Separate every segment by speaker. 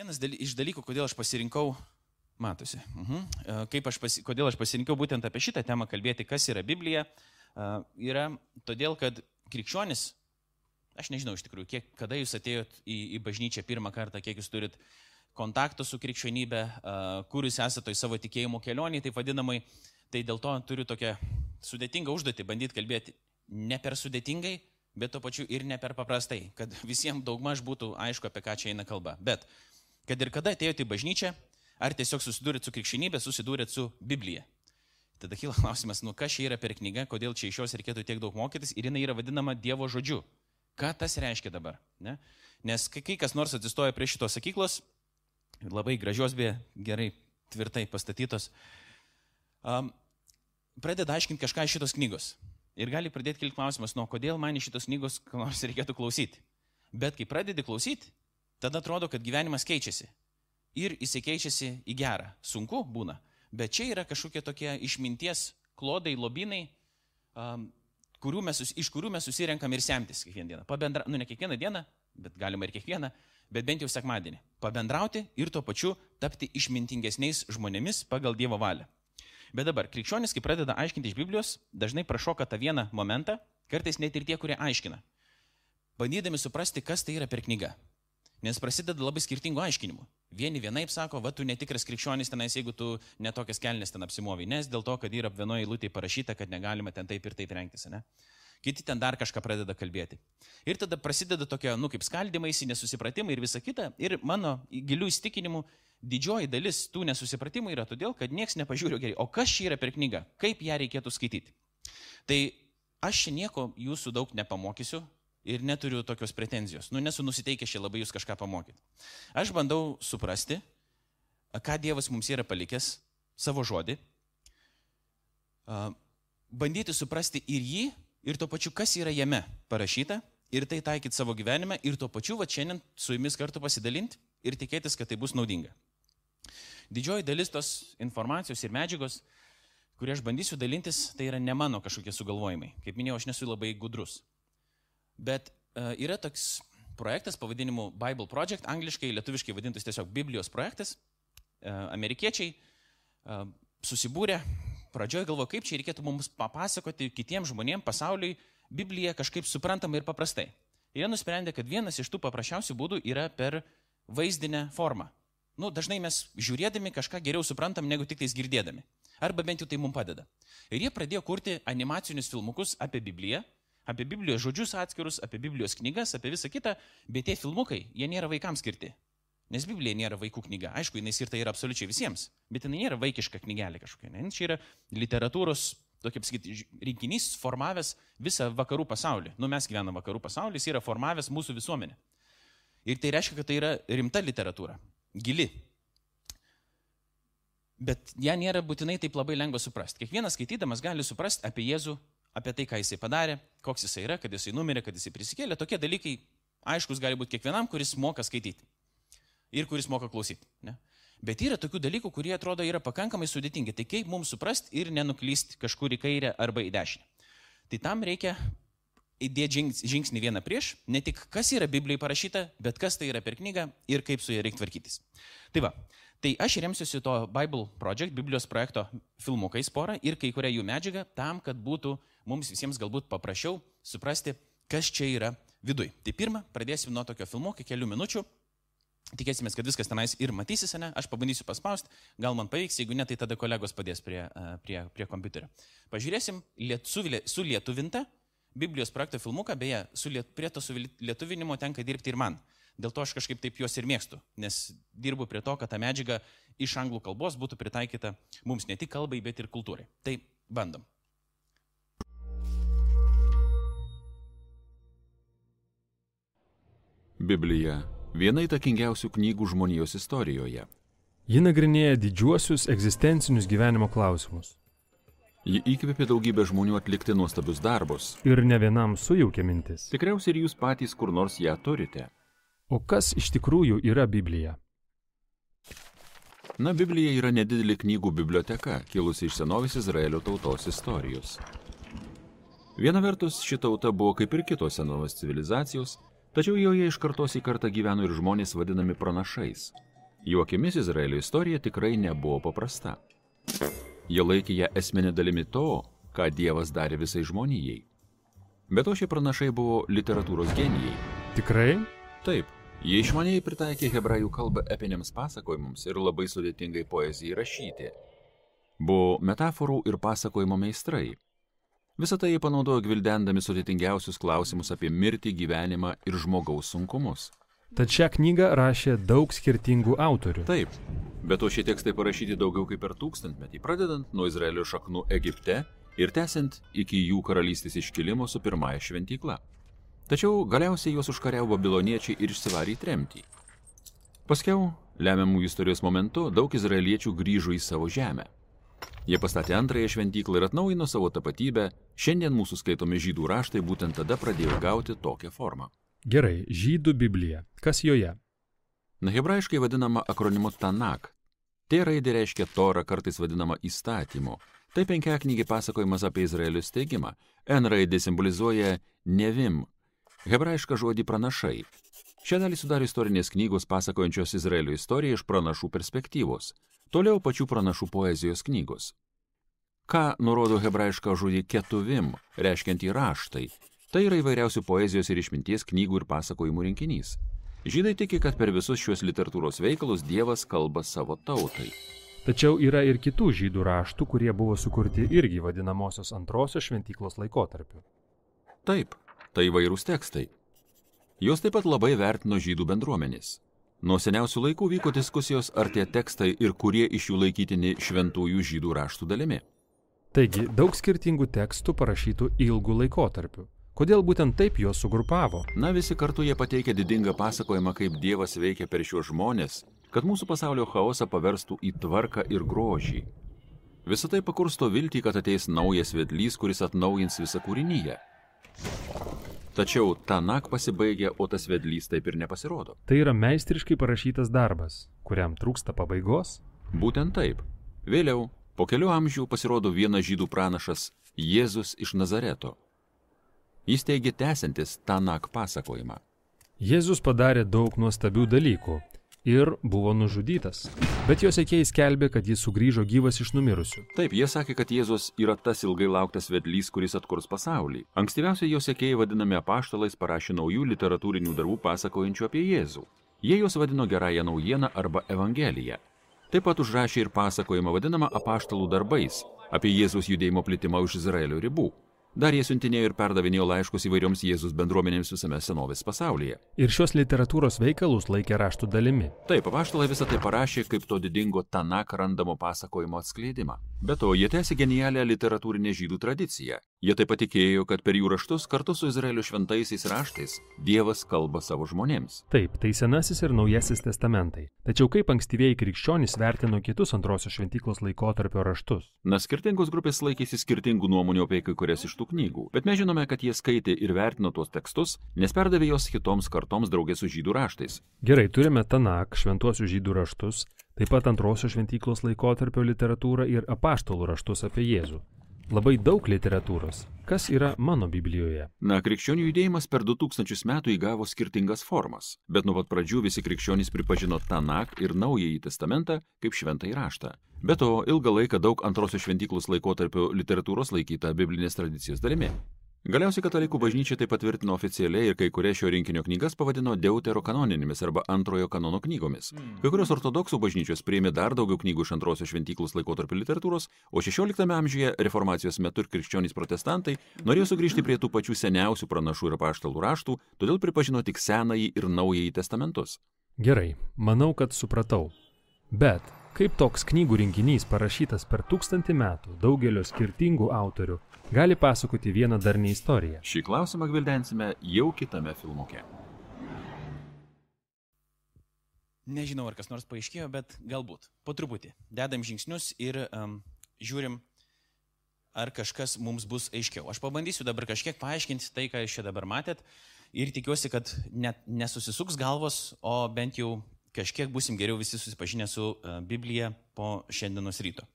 Speaker 1: Vienas daly, iš dalykų, kodėl aš pasirinkau, matosi, uh -huh. kaip aš pasi, kodėl aš pasirinkau būtent apie šitą temą kalbėti, kas yra Biblija, yra todėl, kad krikščionis, aš nežinau iš tikrųjų, kiek, kada jūs atėjot į, į bažnyčią pirmą kartą, kiek jūs turit kontakto su krikščionybė, kur jūs esate toj savo tikėjimo kelionėje, taip vadinamai, tai dėl to turiu tokią sudėtingą užduotį bandyti kalbėti ne per sudėtingai, bet to pačiu ir ne per paprastai, kad visiems daugmaž būtų aišku, apie ką čia eina kalba. Bet kad ir kada atėjote į bažnyčią, ar tiesiog susidūrėt su krikščionybė, susidūrėt su Biblija. Tada kyla klausimas, nu kas čia yra per knyga, kodėl čia iš jos reikėtų tiek daug mokytis ir jinai yra vadinama Dievo žodžiu. Ką tas reiškia dabar? Ne? Nes kai, kai kas nors atsistoja prie šitos sakyklos, labai gražios, beje, gerai, tvirtai pastatytos, um, pradeda aiškinti kažką iš šitos knygos. Ir gali pradėti kilti klausimas, nuo kodėl man iš šitos knygos nors reikėtų klausyti. Bet kai pradedi klausyti, tada atrodo, kad gyvenimas keičiasi. Ir jisai keičiasi į gerą. Sunku būna. Bet čia yra kažkokie tokie išminties klodai, lobinai, um, kurių mes, iš kurių mes susirenkam ir semtis kiekvieną dieną. Pabendra, nu ne kiekvieną dieną, bet galima ir kiekvieną, bet bent jau sekmadienį. Pabendrauti ir tuo pačiu tapti išmintingesniais žmonėmis pagal Dievo valią. Bet dabar, krikščionis, kai pradeda aiškinti iš Biblijos, dažnai prašoka tą vieną momentą, kartais net ir tie, kurie aiškina, bandydami suprasti, kas tai yra per knyga. Nes prasideda labai skirtingų aiškinimų. Vieni vienaip sako, va, tu netikras krikščionis tenais, jeigu tu netokias kelnes ten apsimovi, nes dėl to, kad yra vienoje eilutėje parašyta, kad negalima ten taip ir taip rengtis, ne? Kiti ten dar kažką pradeda kalbėti. Ir tada prasideda tokia, nu, kaip skaldimaisi, nesusipratimai ir visa kita. Ir mano gilių įstikinimų didžioji dalis tų nesusipratimų yra todėl, kad niekas nepažiūrė gerai, o kas čia yra per knygą, kaip ją reikėtų skaityti. Tai aš čia nieko jūsų daug nepamokysiu, ir neturiu tokios pretenzijos. Nu, nesu nusiteikęs čia labai jūs kažką pamokyti. Aš bandau suprasti, ką Dievas mums yra palikęs, savo žodį, bandyti suprasti ir jį, ir tuo pačiu, kas yra jame parašyta, ir tai taikyti savo gyvenime, ir tuo pačiu, va šiandien su jumis kartu pasidalinti ir tikėtis, kad tai bus naudinga. Didžioji dalis tos informacijos ir medžiagos, kurie aš bandysiu dalintis, tai yra ne mano kažkokie sugalvojimai. Kaip minėjau, aš nesu labai gudrus. Bet uh, yra toks projektas pavadinimu Bible Project, angliškai, lietuviškai vadintas tiesiog Biblijos projektas. Uh, amerikiečiai uh, susibūrė, pradžioje galvo, kaip čia reikėtų mums papasakoti kitiems žmonėms pasauliui Bibliją kažkaip suprantamai ir paprastai. Jie nusprendė, kad vienas iš tų paprasčiausių būdų yra per vaizdinę formą. Nu, dažnai mes žiūrėdami kažką geriau suprantam, negu tik tais girdėdami. Arba bent jau tai mums padeda. Ir jie pradėjo kurti animacinius filmukus apie Bibliją, apie Biblijos žodžius atskirus, apie Biblijos knygas, apie visą kitą, bet tie filmukai, jie nėra vaikams skirti. Nes Biblija nėra vaikų knyga. Aišku, jinai skirta yra absoliučiai visiems, bet jinai nėra vaikiška knygelė kažkokia. Ne? Čia yra literatūros, tokia pasakyti, rinkinys formavęs visą vakarų pasaulį. Nu, mes gyvename vakarų pasaulyje, jis yra formavęs mūsų visuomenę. Ir tai reiškia, kad tai yra rimta literatūra, gili. Bet ją nėra būtinai taip labai lengva suprasti. Kiekvienas skaitydamas gali suprasti apie Jėzų apie tai, ką jisai padarė, koks jisai yra, kad jisai numirė, kad jisai prisikėlė. Tokie dalykai aiškus gali būti kiekvienam, kuris moka skaityti ir kuris moka klausyti. Ne? Bet yra tokių dalykų, kurie atrodo yra pakankamai sudėtingi. Tai kaip mums suprasti ir nenuklysti kažkur į kairę arba į dešinę. Tai tam reikia įdėti žingsnį vieną prieš, ne tik kas yra Biblijoje parašyta, bet kas tai yra per knygą ir kaip su ja reikia tvarkytis. Tai va, Tai aš remsiuosi to Bible Project, Biblijos projekto filmukais porą ir kai kurią jų medžiagą tam, kad būtų mums visiems galbūt paprasčiau suprasti, kas čia yra viduj. Tai pirmą, pradėsim nuo tokio filmuko, kelių minučių. Tikėsime, kad viskas tenais ir matysis, ne? Aš pabandysiu paspausti, gal man pavyks, jeigu ne, tai tada kolegos padės prie, prie, prie kompiuterio. Pažiūrėsim liet, su, su lietuvinta Biblijos projekto filmuką, beje, su liet, prie to su lietuvinimo tenka dirbti ir man. Dėl to aš kažkaip taip juos ir mėgstu, nes dirbu prie to, kad ta medžiaga iš anglų kalbos būtų pritaikyta mums ne tik kalbai, bet ir kultūrai. Tai bandom.
Speaker 2: Biblija - viena įtakingiausių knygų žmonijos istorijoje.
Speaker 3: Ji nagrinėja didžiuosius egzistencinius gyvenimo klausimus.
Speaker 2: Ji įkvėpė daugybę žmonių atlikti nuostabius darbus.
Speaker 3: Ir ne vienam sujaukė mintis.
Speaker 2: Tikriausiai ir jūs patys kur nors ją turite.
Speaker 3: O kas iš tikrųjų yra Biblija?
Speaker 2: Na, Biblija yra nedidelė knygų biblioteka, kilusi iš senovės Izraelio tautos istorijos. Viena vertus, ši tauta buvo kaip ir kitos senovės civilizacijos, tačiau joje iš kartos į kartą gyveno ir žmonės vadinami pranašais. Jų akimis Izraelio istorija tikrai nebuvo paprasta. Jie laikė ją esminė dalimi to, ką Dievas darė visai žmonijai. Bet to šie pranašai buvo literatūros genijai.
Speaker 3: Tikrai?
Speaker 2: Taip, jie išmaniai pritaikė hebrajų kalbą epiniams pasakojimams ir labai sudėtingai poezijai rašyti. Buvo metaforų ir pasakojimo meistrai. Visą tai jie panaudojo gvildendami sudėtingiausius klausimus apie mirtį, gyvenimą ir žmogaus sunkumus.
Speaker 3: Tad šią knygą rašė daug skirtingų autorių.
Speaker 2: Taip, bet to šie tekstai parašyti daugiau kaip per tūkstantmetį, pradedant nuo Izraelio šaknų Egipte ir tęsiant iki jų karalystės iškilimo su pirmąja šventykla. Tačiau galiausiai juos užkariavo babiloniečiai ir išsivarė į tremtį. Paskiau, lemiamų istorijos momentu, daug izraeliečių grįžo į savo žemę. Jie pastatė antrąją šventyklą ir atnaujino savo tapatybę, šiandien mūsų skaitomi žydų raštai būtent tada pradėjo gauti tokią formą.
Speaker 3: Gerai, žydų Biblija. Kas joje?
Speaker 2: Na, hebrajiškai vadinama akronimu Tanak. T raidė reiškia Torą, kartais vadinama įstatymu. Tai penkiaknygi pasakojimas apie Izraelio steigimą. N raidė simbolizuoja nevim, hebrajišką žodį pranašai. Šią dalį sudaro istorinės knygos pasakojančios Izraelio istoriją iš pranašų perspektyvos. Toliau pačių pranašų poezijos knygos. Ką nurodo hebrajišką žodį ketuvim, reiškiantį raštai, tai yra įvairiausių poezijos ir išminties knygų ir pasakojimų rinkinys. Žydai tiki, kad per visus šiuos literatūros veikalus Dievas kalba savo tautai.
Speaker 3: Tačiau yra ir kitų žydų raštų, kurie buvo sukurti irgi vadinamosios antrosios šventyklos laikotarpiu.
Speaker 2: Taip, tai įvairūs tekstai. Jos taip pat labai vertino žydų bendruomenės. Nuo seniausių laikų vyko diskusijos, ar tie tekstai ir kurie iš jų laikytini šventųjų žydų raštų dalimi.
Speaker 3: Taigi, daug skirtingų tekstų parašytų ilgų laikotarpių. Kodėl būtent taip juos sugrupavo?
Speaker 2: Na, visi kartu jie pateikia didingą pasakojimą, kaip Dievas veikia per šiuos žmonės, kad mūsų pasaulio chaosą paverstų į tvarką ir grožį. Visą tai pakursto viltį, kad ateis naujas vedlys, kuris atnaujins visą kūrinyje. Tačiau Tanak pasibaigia, o tas vedlys taip ir nepasirodo.
Speaker 3: Tai yra meistriškai parašytas darbas, kuriam trūksta pabaigos.
Speaker 2: Būtent taip. Vėliau, po kelių amžių pasirodo vienas žydų pranašas Jėzus iš Nazareto. Jis teigia tęsiantis Tanak pasakojimą.
Speaker 3: Jėzus padarė daug nuostabių dalykų ir buvo nužudytas. Bet jo sekėjai skelbė, kad jis sugrįžo gyvas iš numirusių.
Speaker 2: Taip, jie sakė, kad Jėzus yra tas ilgai lauktas vedlys, kuris atkurs pasaulį. Ankstyviausiai jo sekėjai vadinami apaštalais parašė naujų literatūrinių darbų pasakojančių apie Jėzų. Jie juos vadino gerąją naujieną arba Evangeliją. Taip pat užrašė ir pasakojimą vadinamą apaštalų darbais apie Jėzus judėjimo plitimą už Izraelio ribų. Dar jie siuntinėjo ir perdavinėjo laiškus įvairioms Jėzus bendruomenėms visame senovės pasaulyje.
Speaker 3: Ir šios literatūros veikalus laikė raštų dalimi.
Speaker 2: Taip, apaštalai visą tai parašė kaip to didingo Tanak randamo pasakojimo atskleidimą. Be to, jie tęsė genialią literatūrinę žydų tradiciją. Jie taip pat tikėjo, kad per jų raštus kartu su Izraelio šventaisiais raštais Dievas kalba savo žmonėms.
Speaker 3: Taip, tai Senasis ir Naujasis testamentai. Tačiau kaip ankstyvieji krikščionys vertino kitus antrosios šventyklos laikotarpio raštus?
Speaker 2: Na, skirtingos grupės laikėsi skirtingų nuomonių apie kai kurias iš tų knygų, bet mes žinome, kad jie skaitė ir vertino tuos tekstus, nes perdavė juos kitoms kartoms draugės su žydų raštais.
Speaker 3: Gerai, turime Tanak, šventuosius žydų raštus, taip pat antrosios šventyklos laikotarpio literatūrą ir apaštalų raštus apie Jėzų. Labai daug literatūros. Kas yra mano Biblijoje?
Speaker 2: Na, krikščionių judėjimas per 2000 metų įgavo skirtingas formas, bet nuo pat pradžių visi krikščionys pripažino Tanak ir Naująjį testamentą kaip šventąjį raštą. Be to, ilgą laiką daug antrosios šventyklos laikotarpio literatūros laikyta biblinės tradicijos dalimi. Galiausiai katalikų bažnyčia tai patvirtino oficialiai ir kai kurias šio rinkinio knygas pavadino deuterokanoninėmis arba antrojo kanono knygomis. Kai kurios ortodoksų bažnyčios priėmė dar daugiau knygų iš antrosios šventyklos laikotarpio literatūros, o XVI amžiuje reformacijos metu ir krikščionys protestantai norėjo sugrįžti prie tų pačių seniausių pranašų ir paštalų raštų, todėl pripažino tik senąjį ir naująjį testamentus.
Speaker 3: Gerai, manau, kad supratau. Bet kaip toks knygų rinkinys parašytas per tūkstantį metų daugelio skirtingų autorių gali pasakoti vieną darnį istoriją?
Speaker 2: Šį klausimą gvildensime jau kitame filmuke.
Speaker 1: Nežinau, ar kas nors paaiškėjo, bet galbūt. Po truputį. Dedam žingsnius ir um, žiūrim, ar kažkas mums bus aiškiau. Aš pabandysiu dabar kažkiek paaiškinti tai, ką jūs čia dabar matėt. Ir tikiuosi, kad net nesusisuks galvos, o bent jau kažkiek busim geriau visi susipažinę su uh, Biblija po šiandienos ryto.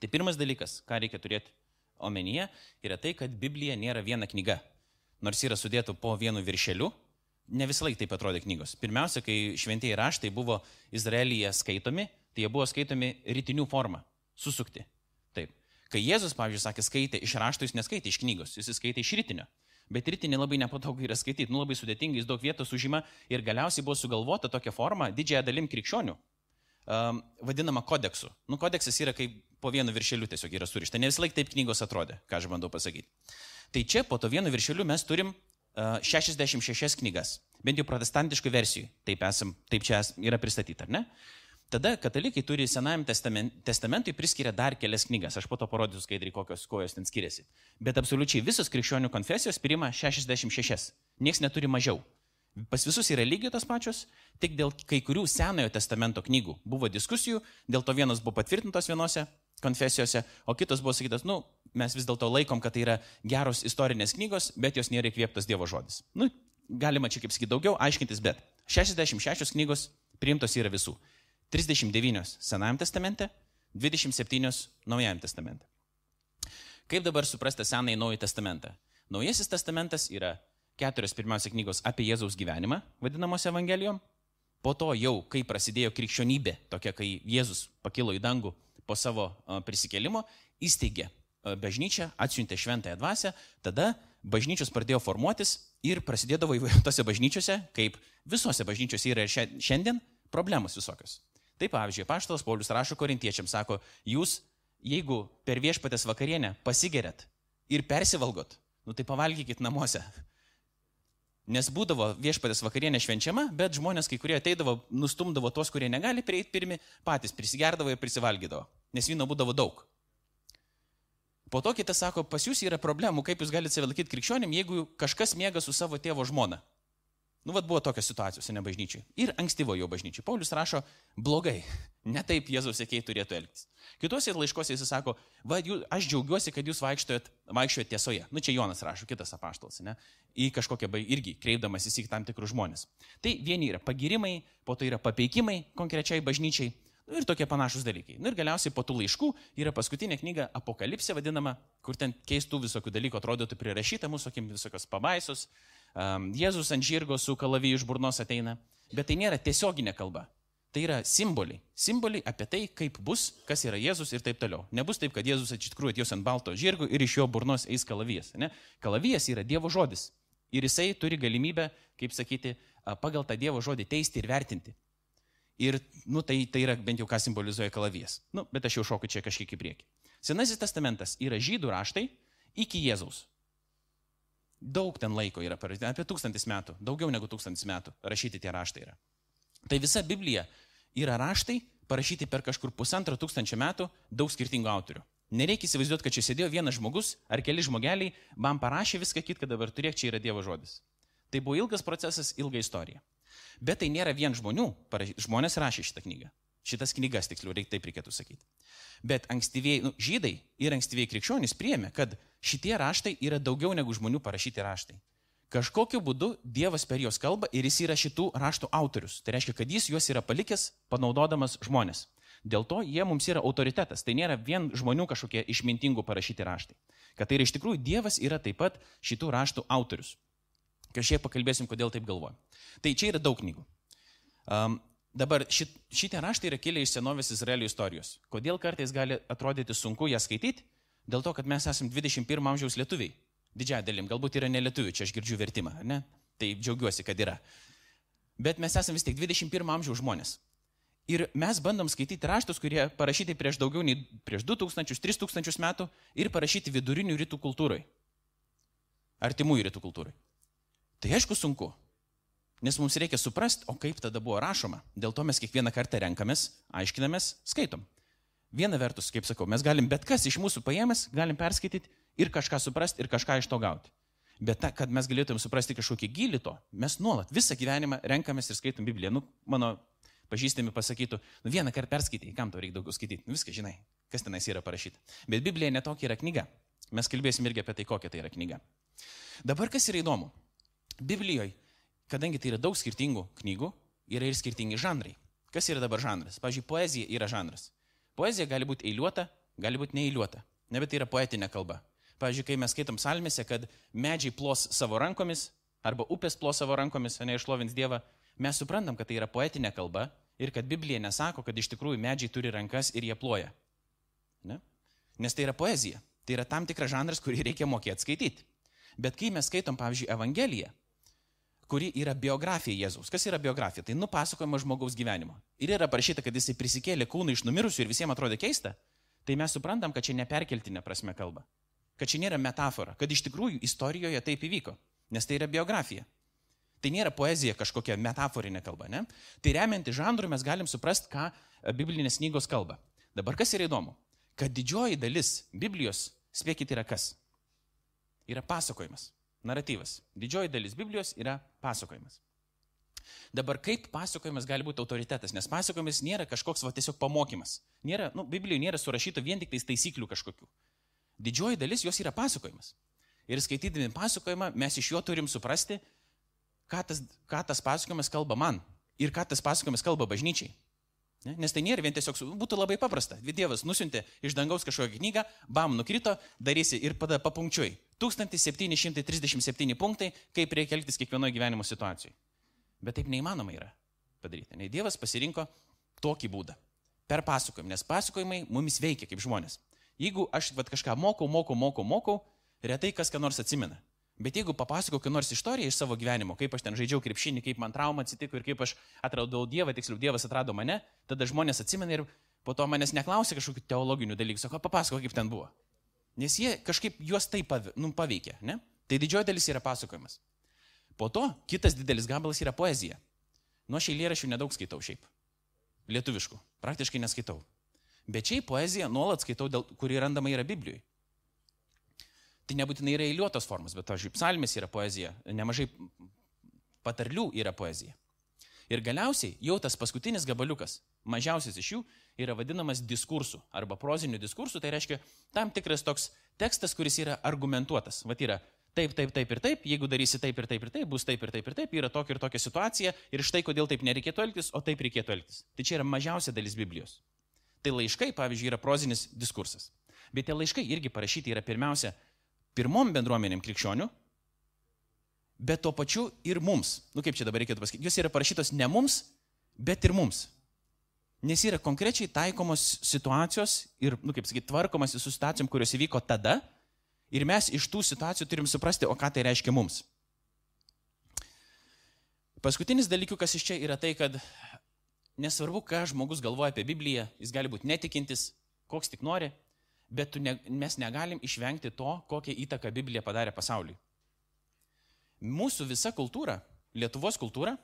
Speaker 1: Tai pirmas dalykas, ką reikia turėti omenyje, yra tai, kad Biblija nėra viena knyga. Nors yra sudėta po vienu viršeliu, ne visą laiką taip atrodė knygos. Pirmiausia, kai šventieji raštai buvo Izraelyje skaitomi, tai jie buvo skaitomi rytinių formą, susukti. Taip. Kai Jėzus, pavyzdžiui, sakė, skaitė iš rašto, jis neskaitė iš knygos, jis skaitė iš rytinio. Bet rytinį labai nepatogu yra skaityti, nu labai sudėtingai, jis daug vietos užima ir galiausiai buvo sugalvota tokia forma didžiąją dalim krikščionių, um, vadinama kodeksu. Nu, kodeksas yra kaip po vienu viršeliu tiesiog yra surišta. Ne vis laik taip knygos atrodė, ką aš bandau pasakyti. Tai čia po to vienu viršeliu mes turim 66 knygas, bent jau protestantiškų versijų, taip, esam, taip čia yra pristatyta, ar ne? Tada katalikai turi Senajam testamentui priskiria dar kelias knygas, aš po to parodysiu skaidriai, kokios kojos ten skiriasi. Bet absoliučiai visos krikščionių konfesijos priima 66, niekas neturi mažiau. Pas visus yra lygiai tos pačios, tik dėl kai kurių Senojo testamento knygų buvo diskusijų, dėl to vienos buvo patvirtintos vienose konfesijose, o kitos buvo sakytas, nu, mes vis dėlto laikom, kad tai yra geros istorinės knygos, bet jos nėra įkvėptas Dievo žodis. Nu, galima čia kaip sakyti daugiau, aiškintis, bet 66 knygos priimtos yra visų. 39 Senajam testamente, 27 Naujajam testamente. Kaip dabar suprasti Senąjį Naują testamentą? Naujasis testamentas yra keturios pirmiausia knygos apie Jėzaus gyvenimą, vadinamos Evangelijom. Po to jau, kai prasidėjo krikščionybė, tokia, kai Jėzus pakilo į dangų po savo prisikėlimo, įsteigė bažnyčią, atsiuntė šventąją dvasę, tada bažnyčios pradėjo formuotis ir prasidėdavo tose bažnyčiose, kaip visose bažnyčiose yra ir šiandien, problemos visokios. Taip, pavyzdžiui, Paštalas Paulius rašo korintiečiams, sako, jūs, jeigu per viešpatės vakarienę pasigeriat ir persivalgot, nu tai pavalgykit namuose. Nes būdavo viešpatės vakarienė švenčiama, bet žmonės, kai kurie ateidavo, nustumdavo tos, kurie negali prieiti pirmi, patys prisigerdavo ir prisivalgydavo, nes vyno būdavo daug. Po to kitas sako, pas jūs yra problemų, kaip jūs galite save laikyti krikščionim, jeigu kažkas miega su savo tėvo žmona. Nu, vad buvo tokios situacijos, ne bažnyčiai. Ir ankstyvo jo bažnyčiai. Paulius rašo, blogai, ne taip Jėzaus sėkiai turėtų elgtis. Kitose laiškose jis sako, va, jūs, aš džiaugiuosi, kad jūs vaikščiojat, vaikščiojat tiesoje. Nu, čia Jonas rašo, kitas apaštalas, ne? Į kažkokią, irgi kreipdamas į tam tikrus žmonės. Tai vieni yra pagirimai, po to yra papeikimai konkrečiai bažnyčiai, Nu, ir tokie panašus dalykai. Nu, ir galiausiai po tų laiškų yra paskutinė knyga Apokalipsė vadinama, kur ten keistų visokių dalykų atrodytų prirašyta mūsų akim visokios pabaisos. Um, Jėzus ant žirgo su kalaviju iš burnos ateina. Bet tai nėra tiesioginė kalba. Tai yra simboliai. Simboliai apie tai, kaip bus, kas yra Jėzus ir taip toliau. Nebus taip, kad Jėzus iš tikrųjų atėjus ant balto žirgo ir iš jo burnos eis kalavijas. Ne? Kalavijas yra Dievo žodis. Ir jisai turi galimybę, kaip sakyti, pagal tą Dievo žodį teisti ir vertinti. Ir, nu, tai, tai yra bent jau ką simbolizuoja kalavijas. Nu, bet aš jau šoku čia kažkiek į priekį. Senasis testamentas yra žydų raštai iki Jėzaus. Daug ten laiko yra, apie tūkstantis metų, daugiau negu tūkstantis metų rašyti tie raštai yra. Tai visa Biblija yra raštai parašyti per kažkur pusantro tūkstančio metų daug skirtingų autorių. Nereikia įsivaizduoti, kad čia sėdėjo vienas žmogus ar keli žmogeliai, man parašė viską kit, kad dabar turėk čia yra Dievo žodis. Tai buvo ilgas procesas, ilga istorija. Bet tai nėra vien žmonių, žmonės rašė šitą knygą. Šitas knygas, tiksliau, reik, taip reikėtų sakyti. Bet ankstyvieji, nu, žydai ir ankstyvieji krikščionys priemė, kad šitie raštai yra daugiau negu žmonių parašyti raštai. Kažkokiu būdu Dievas per juos kalba ir jis yra šitų raštų autorius. Tai reiškia, kad jis juos yra palikęs panaudodamas žmonės. Dėl to jie mums yra autoritetas. Tai nėra vien žmonių kažkokie išmintingų parašyti raštai. Kad tai yra iš tikrųjų Dievas yra taip pat šitų raštų autorius. Kažkiek pakalbėsim, kodėl taip galvoju. Tai čia yra daug knygų. Um, dabar šit, šitie raštai yra kilę iš senovės Izraelio istorijos. Kodėl kartais gali atrodyti sunku ją skaityti? Dėl to, kad mes esame 21 amžiaus lietuviai. Didžiąją dalim, galbūt yra ne lietuvių, čia aš girdžiu vertimą, ne? Tai džiaugiuosi, kad yra. Bet mes esame vis tik 21 amžiaus žmonės. Ir mes bandom skaityti raštus, kurie parašyti prieš daugiau nei prieš 2000, 3000 metų ir parašyti vidurinių rytų kultūrai. Artimųjų rytų kultūrai. Tai aišku sunku, nes mums reikia suprasti, o kaip tada buvo rašoma. Dėl to mes kiekvieną kartą renkamės, aiškinamės, skaitom. Viena vertus, kaip sakau, mes galim bet kas iš mūsų paėmęs, galim perskaityti ir kažką suprasti ir kažką iš to gauti. Bet ta, kad mes galėtum suprasti kažkokį gilį to, mes nuolat visą gyvenimą renkamės ir skaitom Bibliją. Nu, mano pažįstami pasakytų, nu vieną kartą perskaitai, kam tau reikia daugiau skaityti, nu viską žinai, kas tenais yra parašyta. Bet Biblija netokia yra knyga. Mes kalbėsim irgi apie tai, kokia tai yra knyga. Dabar kas yra įdomu. Biblijoje, kadangi tai yra daug skirtingų knygų, yra ir skirtingi žanrai. Kas yra dabar žanras? Pavyzdžiui, poezija yra žanras. Poezija gali būti eiliuota, gali būti neįliuota. Ne, bet tai yra poetinė kalba. Pavyzdžiui, kai mes skaitom salmėse, kad medžiai plos savo rankomis, arba upės plo savo rankomis, o ne išlovins Dievą, mes suprantam, kad tai yra poetinė kalba ir kad Biblija nesako, kad iš tikrųjų medžiai turi rankas ir jie ploja. Ne? Nes tai yra poezija. Tai yra tam tikras žanras, kurį reikia mokėti skaityti. Bet kai mes skaitom, pavyzdžiui, Evangeliją, kuri yra biografija Jėzaus. Kas yra biografija? Tai nupasakojama žmogaus gyvenimo. Ir yra parašyta, kad jisai prisikėlė kūną iš numirusių ir visiems atrodė keista. Tai mes suprantam, kad čia neperkeltinė prasme kalba. Kad čia nėra metafora. Kad iš tikrųjų istorijoje taip įvyko. Nes tai yra biografija. Tai nėra poezija kažkokia metaforinė kalba, ne? Tai remianti žanrų mes galim suprasti, ką biblinės knygos kalba. Dabar kas yra įdomu? Kad didžioji dalis Biblijos, spėkit, yra kas? Yra pasakojimas, naratyvas. Didžioji dalis Biblijos yra pasakojimas. Dabar kaip pasakojimas gali būti autoritetas, nes pasakojimas nėra kažkoks va tiesiog pamokymas. Nėra, nu, Biblijoje nėra surašyta vien tik tais taisyklių kažkokių. Didžioji dalis jos yra pasakojimas. Ir skaitydami pasakojimą mes iš jo turim suprasti, ką tas, ką tas pasakojimas kalba man ir ką tas pasakojimas kalba bažnyčiai. Ne? Nes tai nėra vien tiesiog, būtų labai paprasta. Dievas nusintė iš dangaus kažkokią knygą, bam, nukrito, darysi ir pada papunkčiui. 1737 punktai, kaip reikia elgtis kiekvienoje gyvenimo situacijoje. Bet taip neįmanoma yra padaryti. Nei Dievas pasirinko tokį būdą. Per pasakojimą, nes pasakojimai mumis veikia kaip žmonės. Jeigu aš vat, kažką mokau, mokau, mokau, mokau, retai kas ką nors atsimena. Bet jeigu papasakau kokią nors istoriją iš savo gyvenimo, kaip aš ten žaidžiau krepšinį, kaip man trauma atsitiko ir kaip aš atradau Dievą, tiksliau Dievas atrado mane, tada žmonės atsimena ir po to manęs neklausia kažkokių teologinių dalykų, sako, papasako, kaip ten buvo. Nes jie kažkaip juos taip nu, paveikė, ne? Tai didžioji dalis yra pasakojimas. Po to kitas didelis gabalas yra poezija. Nuo šiai lėrašių nedaug skaitau šiaip. Lietuviškų. Praktiškai neskaitau. Bet šiaip poeziją nuolat skaitau, dėl, kuri randama yra Biblijoje. Tai nebūtinai yra eiliuotos formos, bet, pavyzdžiui, psalmės yra poezija, nemažai patarlių yra poezija. Ir galiausiai jau tas paskutinis gabaliukas, mažiausias iš jų, yra vadinamas diskursu arba proziniu diskursu, tai reiškia tam tikras toks tekstas, kuris yra argumentuotas. Vat yra taip, taip, taip ir taip, jeigu darysi taip ir taip ir taip, bus taip ir taip ir taip, yra tokia ir tokia situacija ir štai kodėl taip nereikėtų elgtis, o taip reikėtų elgtis. Tai čia yra mažiausia dalis Biblijos. Tai laiškai, pavyzdžiui, yra prozinis diskursas. Bet tie laiškai irgi parašyti yra pirmiausia pirmom bendruomenėm krikščionių, bet tuo pačiu ir mums. Nu kaip čia dabar reikėtų pasakyti, jos yra parašytos ne mums, bet ir mums. Nes yra konkrečiai taikomos situacijos ir, nu kaip sakyti, tvarkomas su situacijom, kurios įvyko tada, Ir mes iš tų situacijų turim suprasti, o ką tai reiškia mums. Paskutinis dalykas iš čia yra tai, kad nesvarbu, ką žmogus galvoja apie Bibliją, jis gali būti netikintis, koks tik nori, bet ne, mes negalim išvengti to, kokią įtaką Biblija padarė pasauliui. Mūsų visa kultūra, Lietuvos kultūra,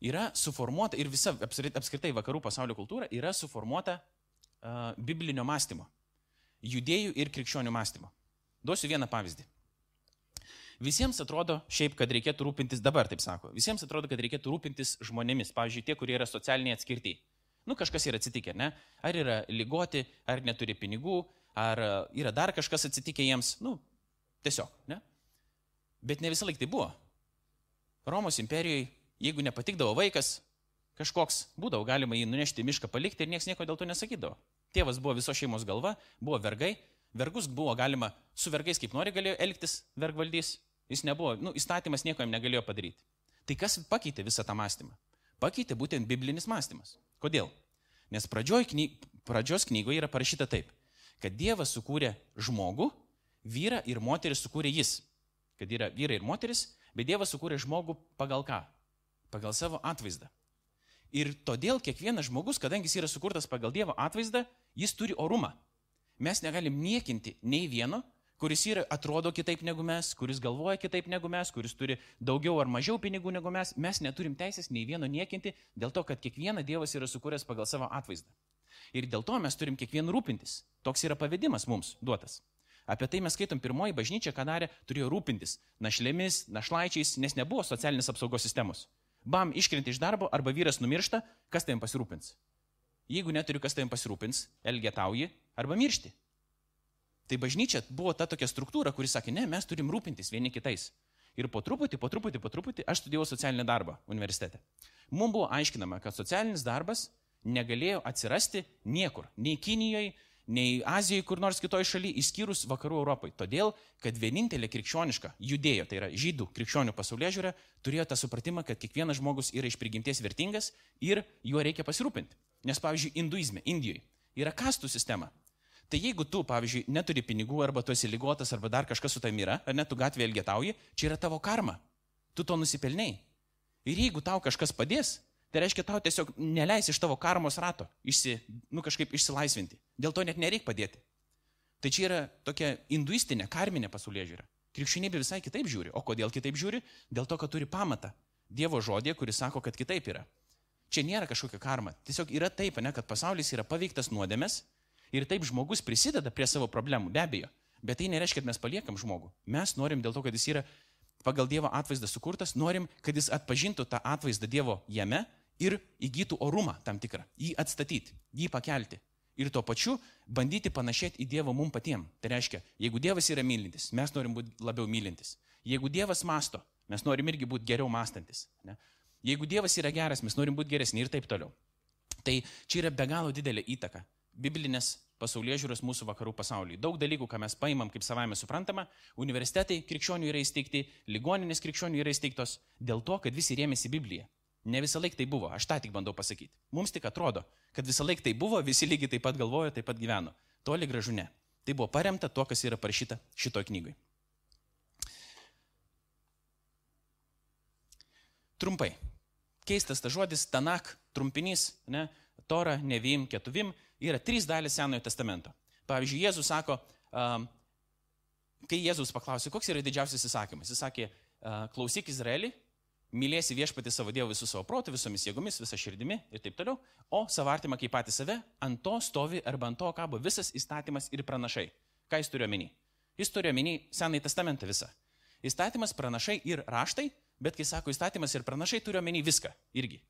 Speaker 1: yra suformuota ir visa apskritai vakarų pasaulio kultūra yra suformuota uh, biblinio mąstymo, judėjų ir krikščionių mąstymo. Duosiu vieną pavyzdį. Visiems atrodo šiaip, kad reikėtų rūpintis, dabar taip sako, visiems atrodo, kad reikėtų rūpintis žmonėmis, pavyzdžiui, tie, kurie yra socialiniai atskirti. Nu, kažkas yra atsitikę, ne? Ar yra lygoti, ar neturi pinigų, ar yra dar kažkas atsitikę jiems, nu, tiesiog, ne? Bet ne visą laiką tai buvo. Romos imperijoje, jeigu nepatikdavo vaikas, kažkoks būdavo, galima jį nunešti į mišką, palikti ir niekas nieko dėl to nesakydavo. Tėvas buvo viso šeimos galva, buvo vergai, Vergus buvo galima su vergais kaip nori galėjo elgtis vergvaldys, jis nebuvo, nu, įstatymas nieko jam negalėjo padaryti. Tai kas pakeitė visą tą mąstymą? Pakeitė būtent biblinis mąstymas. Kodėl? Nes kny, pradžios knygoje yra parašyta taip, kad Dievas sukūrė žmogų, vyrą ir moterį sukūrė jis. Kad yra vyrai ir moteris, bet Dievas sukūrė žmogų pagal ką? Pagal savo atvaizdą. Ir todėl kiekvienas žmogus, kadangi jis yra sukurtas pagal Dievo atvaizdą, jis turi orumą. Mes negalim niekinti nei vieno, kuris yra, atrodo kitaip negu mes, kuris galvoja kitaip negu mes, kuris turi daugiau ar mažiau pinigų negu mes. Mes neturim teisės nei vieno niekinti dėl to, kad kiekvieną Dievas yra sukūręs pagal savo atvaizdą. Ir dėl to mes turim kiekvieną rūpintis. Toks yra pavedimas mums duotas. Apie tai mes skaitom pirmoji bažnyčia, ką darė, turėjo rūpintis našlėmis, našlaičiais, nes nebuvo socialinės apsaugos sistemos. Bam, iškrenti iš darbo arba vyras numiršta, kas tavim pasirūpins? Jeigu neturi, kas tavim pasirūpins, elgetauji, arba miršti. Tai bažnyčia buvo ta tokia struktūra, kuri sakė, ne, mes turim rūpintis vieni kitais. Ir po truputį, po truputį, po truputį aš studijavau socialinį darbą universitete. Mums buvo aiškinama, kad socialinis darbas negalėjo atsirasti niekur. Nei Kinijoje, nei Azijoje kur nors kitoje šalyje, išskyrus vakarų Europai. Todėl, kad vienintelė krikščioniška judėjo, tai yra žydų krikščionių pasaulyje žiūrė, turėjo tą supratimą, kad kiekvienas žmogus yra iš prigimties vertingas ir juo reikia pasirūpinti. Nes, pavyzdžiui, hinduizme, Indijoje yra kastų sistema. Tai jeigu tu, pavyzdžiui, neturi pinigų arba tu esi lygotas arba dar kažkas su tavimi yra, ar net tu gatvėje elgetauji, čia yra tavo karma. Tu to nusipelniai. Ir jeigu tau kažkas padės, Tai reiškia, tau tiesiog neleis iš tavo karmos rato išsi, nu, kažkaip išsilaisvinti. Dėl to net nereikia padėti. Tai čia yra tokia hinduistinė, karminė pasaulyje žiūra. Krikščionybė visai kitaip žiūri. O kodėl kitaip žiūri? Dėl to, kad turi pamatą. Dievo žodė, kuris sako, kad kitaip yra. Čia nėra kažkokia karma. Tiesiog yra taip, ne, kad pasaulis yra paveiktas nuodėmės ir taip žmogus prisideda prie savo problemų, be abejo. Bet tai nereiškia, kad mes paliekam žmogų. Mes norim dėl to, kad jis yra pagal Dievo atvaizdą sukurtas, norim, kad jis atpažintų tą atvaizdą Dievo jame ir įgytų orumą tam tikrą, jį atstatyti, jį pakelti. Ir tuo pačiu bandyti panašėti į Dievą mum patiems. Tai reiškia, jeigu Dievas yra mylintis, mes norim būti labiau mylintis. Jeigu Dievas masto, mes norim irgi būti geriau mąstantis. Ne? Jeigu Dievas yra geras, mes norim būti geresni ir taip toliau. Tai čia yra be galo didelė įtaka biblinės pasaulyje žiūros mūsų vakarų pasaulyje. Daug dalykų, ką mes paimam kaip savame suprantama, universitetai krikščionių yra įsteigti, ligoninės krikščionių yra įsteigtos dėl to, kad visi rėmėsi Bibliją. Ne visą laiką tai buvo, aš tą tik bandau pasakyti. Mums tik atrodo, kad visą laiką tai buvo, visi lygiai taip pat galvojo, taip pat gyveno. Toli gražu ne. Tai buvo paremta to, kas yra parašyta šitoj knygui. Trumpai. Keistas tas žodis, tanak, trumpinys, ne, tora, nevim, ketuvim, yra trys dalis Senojo testamento. Pavyzdžiui, Jėzus sako, um, kai Jėzus paklausė, koks yra didžiausias įsakymas, jis sakė, uh, klausyk Izraelį, mylėsi viešpatį savo Dievą visų savo protų, visomis jėgomis, visą širdimi ir taip toliau, o savo artimą kaip patį save, ant to stovi arba ant to kabo visas įstatymas ir pranašai. Ką jis turi omeny? Jis turi omeny Senąjį testamentą visą. Įstatymas, pranašai ir raštai, bet kai sako įstatymas ir pranašai, turi omeny viską irgi.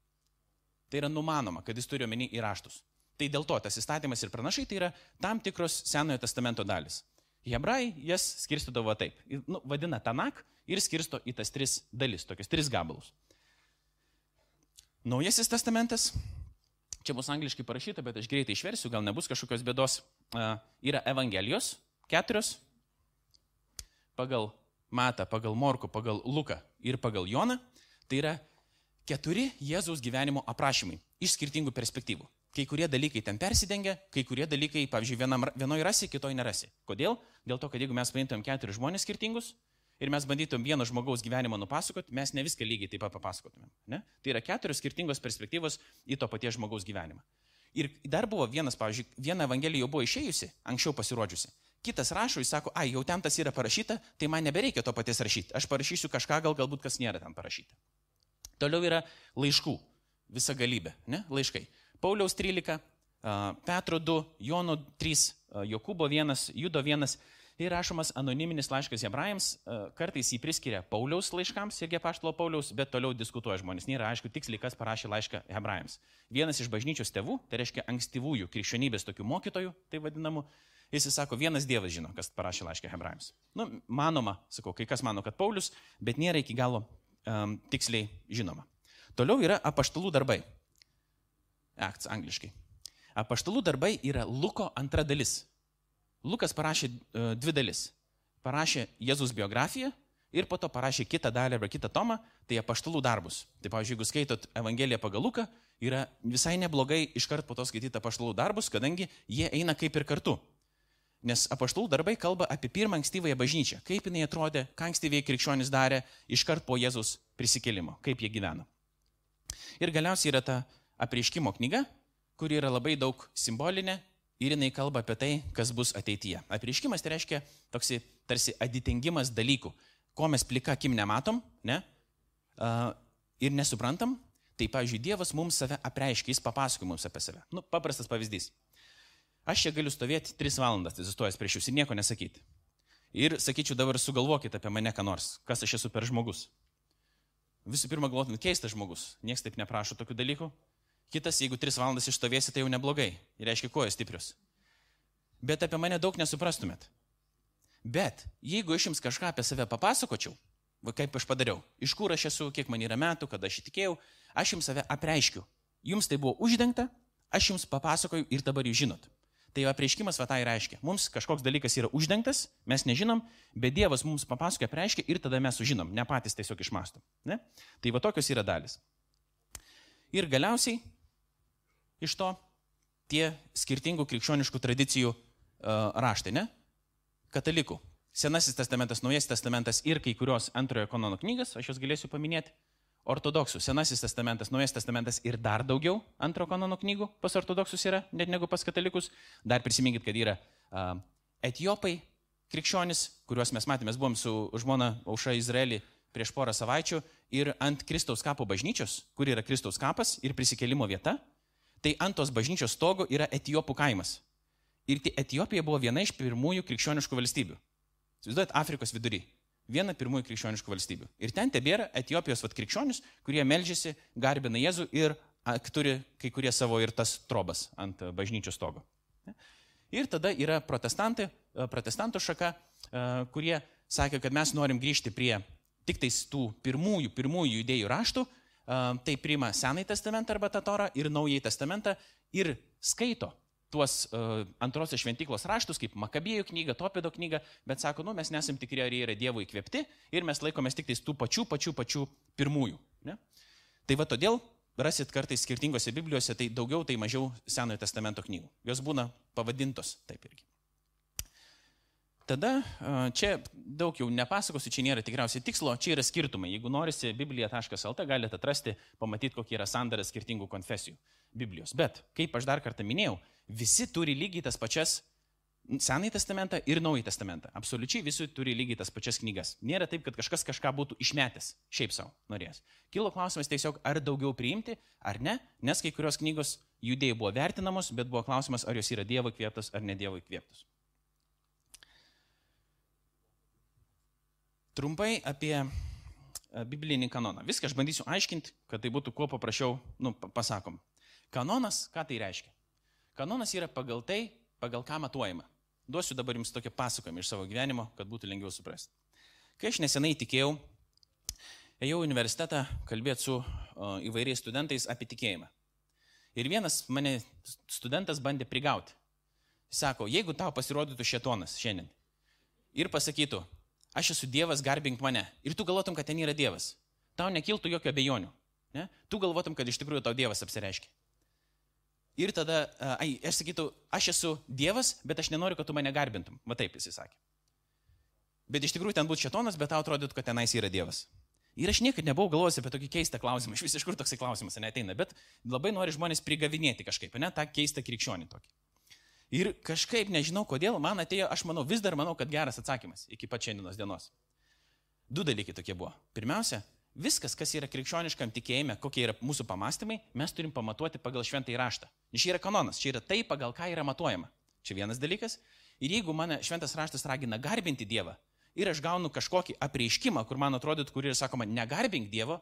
Speaker 1: Tai yra numanoma, kad jis turi omeny į raštus. Tai dėl to tas įstatymas ir pranašai tai yra tam tikros Senojo testamento dalis. Hebrai jas skirstydavo taip. Nu, vadina Tanak ir skirsto į tas tris dalis, tokius tris gabalus. Naujasis testamentas, čia bus angliškai parašyta, bet aš greitai išversiu, gal nebus kažkokios bėdos, yra Evangelijos, keturios, pagal Matą, pagal Morku, pagal Luką ir pagal Joną. Tai yra keturi Jėzaus gyvenimo aprašymai iš skirtingų perspektyvų. Kai kurie dalykai ten persidengia, kai kurie dalykai, pavyzdžiui, vienam, vienoje rasi, kitoje nerasi. Kodėl? Dėl to, kad jeigu mes paimtum keturis žmonės skirtingus ir mes bandytum vieno žmogaus gyvenimą nupasakoti, mes ne viską lygiai taip pat papasakotumėm. Ne? Tai yra keturios skirtingos perspektyvos į to paties žmogaus gyvenimą. Ir dar buvo vienas, pavyzdžiui, viena evangelija jau buvo išėjusi, anksčiau pasirodžiusi. Kitas rašo, jis sako, ai, jau ten tas yra parašyta, tai man nebereikia to paties rašyti. Aš parašysiu kažką, gal galbūt kas nėra ten parašyta. Toliau yra laiškų, visa galybė, ne, laiškai. Pauliaus 13, Petro 2, Jono 3, Jokūbo 1, Judo 1 ir rašomas anoniminis laiškas hebrajams, kartais jį priskiria Pauliaus laiškams, irgi paštalo Pauliaus, bet toliau diskutuoja žmonės. Nėra aišku tiksliai, kas parašė laišką hebrajams. Vienas iš bažnyčios tėvų, tai reiškia ankstyvųjų krikščionybės tokių mokytojų, tai vadinamų, jis sako, vienas Dievas žino, kas parašė laišką hebrajams. Nu, manoma, sakau, kai kas mano, kad Paulius, bet nėra iki galo um, tiksliai žinoma. Toliau yra apaštalų darbai. Acts angliškai. Apaštalų darbai yra Luko antra dalis. Lukas parašė uh, dvi dalis. Parašė Jėzus biografiją ir po to parašė kitą dalį arba kitą tomą, tai apaštalų darbus. Tai pavyzdžiui, jeigu skaitot Evangeliją pagal Luką, yra visai neblogai iškart po to skaityti apaštalų darbus, kadangi jie eina kaip ir kartu. Nes apaštalų darbai kalba apie pirmą ankstyvąją bažnyčią, kaip jinai atrodė, ką ankstyviai krikščionys darė iškart po Jėzus prisikėlimo, kaip jie gyveno. Ir galiausiai yra ta apreiškimo knyga, kuri yra labai daug simbolinė ir jinai kalba apie tai, kas bus ateityje. Apreiškimas tai reiškia toksai tarsi aditengimas dalykų, ko mes plika akim nematom ne? uh, ir nesuprantam. Tai, pavyzdžiui, Dievas mums save apreiškia, jis papasakoja mums apie save. Nu, paprastas pavyzdys. Aš čia galiu stovėti 3 valandas, atsistojęs prieš jūs ir nieko nesakyti. Ir sakyčiau, dabar sugalvokite apie mane ką nors, kas aš esu per žmogus. Visų pirma, galvotumėt, keistas žmogus, niekas taip neprašo tokių dalykų, Kitas, jeigu tris valandas išstovėsi, tai jau neblogai. Ir reiškia, kojos stiprius. Bet apie mane daug nesuprastumėt. Bet jeigu aš jums kažką apie save papasakočiau, va kaip aš padariau, iš kur aš esu, kiek man yra metų, kada aš įtikėjau, aš jums save apreiškiu. Jums tai buvo uždengta, aš jums papasakoju ir dabar jūs žinot. Tai apreiškimas va tai reiškia. Mums kažkoks dalykas yra uždengtas, mes nežinom, bet Dievas mums papasakoja, reiškia ir tada mes sužinom, ne patys tiesiog išmastom. Ne? Tai va tokios yra dalis. Ir galiausiai iš to tie skirtingų krikščioniškų tradicijų uh, raštai, ne? Katalikų. Senasis testamentas, Naujasis testamentas ir kai kurios antrojo kanono knygas, aš juos galėsiu paminėti ortodoksų. Senasis testamentas, naujas testamentas ir dar daugiau antro kanono knygų pas ortodoksus yra, net negu pas katalikus. Dar prisiminkit, kad yra uh, etiopai, krikščionis, kuriuos mes matėme, buvom su žmona Auša Izraelį prieš porą savaičių ir ant Kristaus kapo bažnyčios, kur yra Kristaus kapas ir prisikelimo vieta, tai ant tos bažnyčios stogo yra etiopų kaimas. Ir Etiopija buvo viena iš pirmųjų krikščioniškų valstybių. Įsivaizduojat, Afrikos vidury viena pirmųjų krikščioniškų valstybių. Ir ten tebėra Etijopijos vat, krikščionis, kurie melžiasi, garbina Jėzų ir a, turi kai kurie savo ir tas trobas ant bažnyčios stogo. Ir tada yra protestantai, protestantų šaka, kurie sakė, kad mes norim grįžti prie tik tais tų pirmųjų, pirmųjų idėjų raštų, tai priima Senąjį testamentą arba tą torą ir Naująjį testamentą ir skaito tuos uh, antrosios šventyklos raštus, kaip Makabėjų knyga, Topido knyga, bet sako, nu, mes nesam tikri, ar jie yra Dievo įkvėpti ir mes laikomės tik tais tų pačių, pačių, pačių pirmųjų. Ne? Tai va todėl rasit kartais skirtingose Biblijose, tai daugiau, tai mažiau Senojo testamento knygų. Jos būna pavadintos taip irgi. Tada čia daug jau nepasakosiu, čia nėra tikriausiai tikslo, čia yra skirtumai. Jeigu norisi biblija.lt, galite atrasti, pamatyti, kokie yra sandaras skirtingų konfesijų Biblijos. Bet, kaip aš dar kartą minėjau, visi turi lygiai tas pačias Senąjį testamentą ir Naująjį testamentą. Absoliučiai visi turi lygiai tas pačias knygas. Nėra taip, kad kažkas kažką būtų išmetęs, šiaip savo norėjęs. Kilo klausimas tiesiog, ar daugiau priimti, ar ne, nes kai kurios knygos judėjai buvo vertinamos, bet buvo klausimas, ar jos yra Dievo įkvėptos ar ne Dievo įkvėptos. Trumpai apie e, biblinį kanoną. Viską aš bandysiu aiškinti, kad tai būtų kuo paprasčiau, nu, pasakom. Kanonas, ką tai reiškia? Kanonas yra pagal tai, pagal ką matuojama. Duosiu dabar jums tokią pasakojimą iš savo gyvenimo, kad būtų lengviau suprasti. Kai aš nesenai tikėjau, ėjau į universitetą kalbėti su o, įvairiais studentais apie tikėjimą. Ir vienas mane studentas bandė prigauti. Sako, jeigu tau pasirodytų šetonas šiandien ir pasakytų, aš esu Dievas, garbink mane, ir tu galvotum, kad ten yra Dievas, tau nekiltų jokio abejonių. Ne? Tu galvotum, kad iš tikrųjų tau Dievas apsireiškia. Ir tada, ai, aš sakytų, aš esu Dievas, bet aš nenoriu, kad tu mane garbintum. Va taip jis sakė. Bet iš tikrųjų ten būtų šetonas, bet tau atrodytų, kad tenais yra Dievas. Ir aš niekada nebuvau galvojęs apie tokį keistą klausimą. Iš vis iš kur toksai klausimas neteina, bet labai nori žmonės prigavinėti kažkaip, ne, tą keistą krikščionį tokį. Ir kažkaip nežinau kodėl, man atėjo, aš manau, vis dar manau, kad geras atsakymas iki pat šiandienos dienos. Du dalykai tokie buvo. Pirmiausia, viskas, kas yra krikščioniškam tikėjime, kokie yra mūsų pamastymai, mes turim pamatuoti pagal šventą įraštą. Čia yra kanonas, čia yra tai, pagal ką yra matuojama. Čia vienas dalykas. Ir jeigu mane šventas raštas ragina garbinti Dievą ir aš gaunu kažkokį apreiškimą, kur man atrodytų, kur yra sakoma, negarbink Dievo,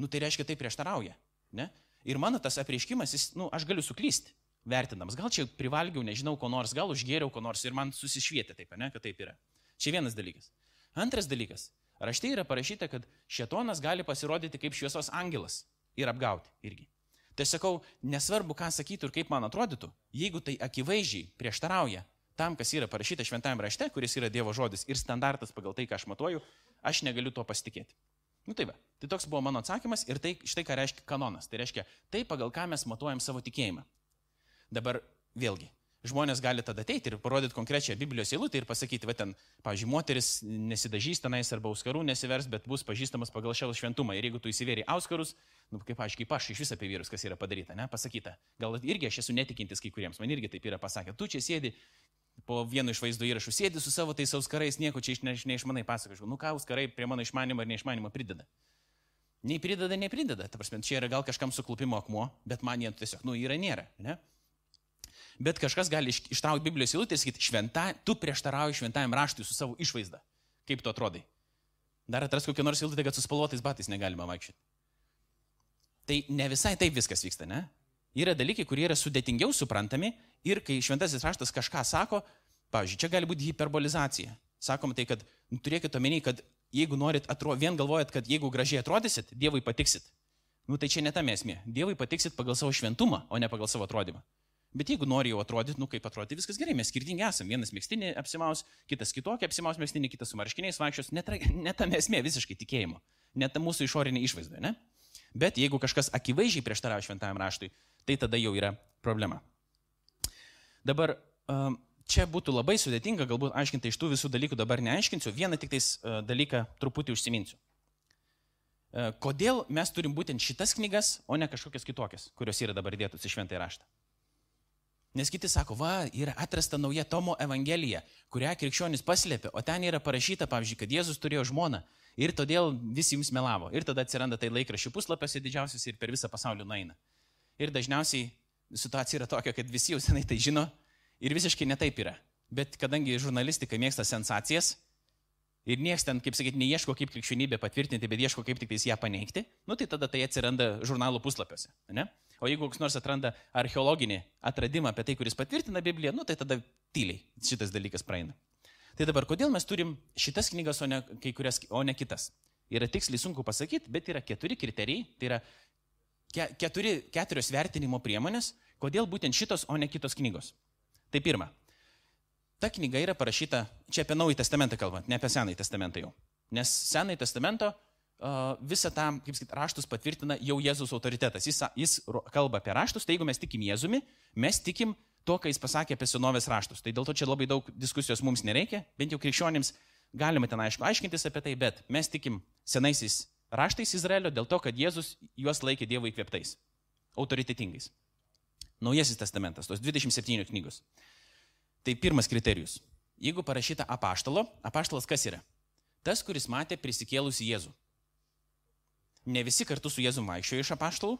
Speaker 1: nu tai reiškia, tai prieštarauja. Ne? Ir mano tas apreiškimas, jis, nu, aš galiu suklysti, vertinamas. Gal čia privalgiau, nežinau, ko nors, gal užgėriau ko nors ir man susišvietė taip, ne, kad taip yra. Čia vienas dalykas. Antras dalykas. Rašte yra parašyta, kad šetonas gali pasirodyti kaip šviesos angelas ir apgauti irgi. Tai sakau, nesvarbu, ką sakytų ir kaip man atrodytų, jeigu tai akivaizdžiai prieštarauja tam, kas yra parašyta šventajame rašte, kuris yra Dievo žodis ir standartas pagal tai, ką aš matuoju, aš negaliu to pasitikėti. Nu tai va, tai toks buvo mano atsakymas ir tai štai ką reiškia kanonas. Tai reiškia tai, pagal ką mes matuojam savo tikėjimą. Dabar vėlgi, žmonės gali tada ateiti ir parodyti konkrečią Biblijos eilutę ir pasakyti, va ten, pavyzdžiui, moteris nesidažys tenais arba auskarų nesivers, bet bus pažįstamas pagal šią šventumą. Ir jeigu tu įsivėri auskarus, nu, kaip aš, kaip aš iš vis apie vyrus, kas yra padaryta, ne, pasakyta. Gal irgi aš esu netikintis kai kuriems, man irgi taip yra pasakę. Tu čia sėdi, po vienu iš vaizdo įrašų sėdi su savo tais auskarais, nieko čia iš, ne, neišmanai pasakoju. Nu ką auskarai prie mano išmanimo ar neišmanimo prideda. Nei prideda, nei prideda. Ta prasme, čia yra gal kažkam suklupimo akmuo, bet man jie tiesiog, nu, yra nėra. Ne? Bet kažkas gali ištraukti Biblijos eilutę ir sakyti, šventa, tu prieštarauji šventajam raštui su savo išvaizda. Kaip tu atrodai? Dar atras kokią nors eilutę, kad su spalvotais batais negalima vaikščioti. Tai ne visai taip viskas vyksta, ne? Yra dalykai, kurie yra sudėtingiau suprantami ir kai šventasis raštas kažką sako, pavyzdžiui, čia gali būti hiperbolizacija. Sakom tai, kad nu, turėkite omeny, kad jeigu norit, atro, vien galvojat, kad jeigu gražiai atrodysit, Dievui patiksit. Nu tai čia ne ta esmė. Dievui patiksit pagal savo šventumą, o ne pagal savo atrodymą. Bet jeigu nori jau atrodyti, nu kaip atrodyti, viskas gerai, mes skirtingi esame. Vienas mėgstinį apsimaus, kitas kitokį apsimaus mėgstinį, kitas su marškiniais vaikščios. Net, net tam esmė visiškai tikėjimo. Net tam mūsų išorinė išvaizda, ne? Bet jeigu kažkas akivaizdžiai prieštarauja šventajam raštui, tai tada jau yra problema. Dabar čia būtų labai sudėtinga, galbūt aiškinti iš tų visų dalykų dabar neaiškinsiu, vieną tik tais dalyką truputį užsiminsiu. Kodėl mes turim būtent šitas knygas, o ne kažkokias kitokias, kurios yra dabar dėtos į šventąjį raštą? Nes kiti sako, va, yra atrasta nauja Tomo Evangelija, kurią krikščionis paslėpė, o ten yra parašyta, pavyzdžiui, kad Jėzus turėjo žmoną ir todėl visi jums melavo. Ir tada atsiranda tai laikraščių puslapiuose didžiausias ir per visą pasaulį nueina. Ir dažniausiai situacija yra tokia, kad visi jau senai tai žino ir visiškai netaip yra. Bet kadangi žurnalistika mėgsta sensacijas ir niekas ten, kaip sakyti, neieško kaip krikščionybė patvirtinti, bet ieško kaip tik tais ją paneigti, nu tai tada tai atsiranda žurnalų puslapiuose. Ne? O jeigu koks nors atranda archeologinį atradimą apie tai, kuris patvirtina Bibliją, nu tai tada tyliai šitas dalykas praeina. Tai dabar, kodėl mes turim šitas knygas, o ne, kurias, o ne kitas? Yra tiksliai sunku pasakyti, bet yra keturi kriterijai, tai yra ke, keturi, keturios vertinimo priemonės, kodėl būtent šitos, o ne kitos knygos. Tai pirma, ta knyga yra parašyta, čia apie Naująjį Testamentą kalbant, ne apie Senąjį Testamentą jau. Nes Senąjį Testamento visą tą, kaip sakyti, raštus patvirtina jau Jėzus autoritetas. Jis, jis kalba apie raštus, tai jeigu mes tikim Jėzumi, mes tikim to, ką jis pasakė apie senovės raštus. Tai dėl to čia labai daug diskusijos mums nereikia, bent jau krikščionims galime ten aišku aiškintis apie tai, bet mes tikim senaisiais raštais Izraelio dėl to, kad Jėzus juos laikė Dievo įkvėptais, autoritetingais. Naujasis testamentas, tos 27 knygos. Tai pirmas kriterijus. Jeigu parašyta apaštalo, apaštalas kas yra? Tas, kuris matė prisikėlusi Jėzų. Ne visi kartu su Jėzum vaikščiojo iš apaštalų,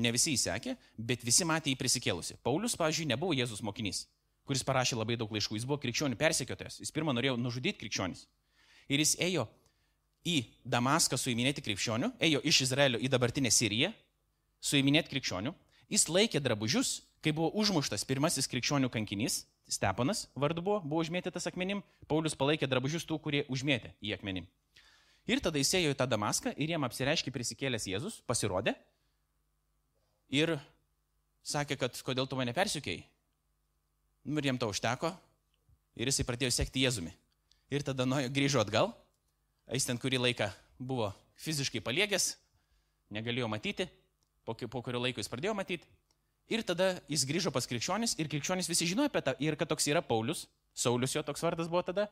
Speaker 1: ne visi įsekė, bet visi matė jį prisikėlusi. Paulius, pavyzdžiui, nebuvo Jėzus mokinys, kuris parašė labai daug laiškų, jis buvo krikščionių persekiotojas, jis pirmą norėjo nužudyti krikščionis. Ir jis ėjo į Damaską suiminėti krikščionių, ėjo iš Izraelio į dabartinę Siriją suiminėti krikščionių, jis laikė drabužius, kai buvo užmuštas pirmasis krikščionių kankinys, Stepanas vardu buvo, buvo užmėtytas akmenim, Paulius palaikė drabužius tų, kurie užmėtė į akmenim. Ir tada jis ėjo į tą Damaską ir jiem apsireiškė prisikėlęs Jėzus, pasirodė ir sakė, kad kodėl tu mane persiukėjai. Nu, ir jiem to užteko ir jisai pradėjo sekti Jėzumi. Ir tada nu, grįžo atgal, jis ten kurį laiką buvo fiziškai paliegęs, negalėjo matyti, po, po kurio laiko jis pradėjo matyti. Ir tada jis grįžo pas krikščionis ir krikščionis visi žinojo apie tą ir kad toks yra Paulius, Saulis jo toks vardas buvo tada,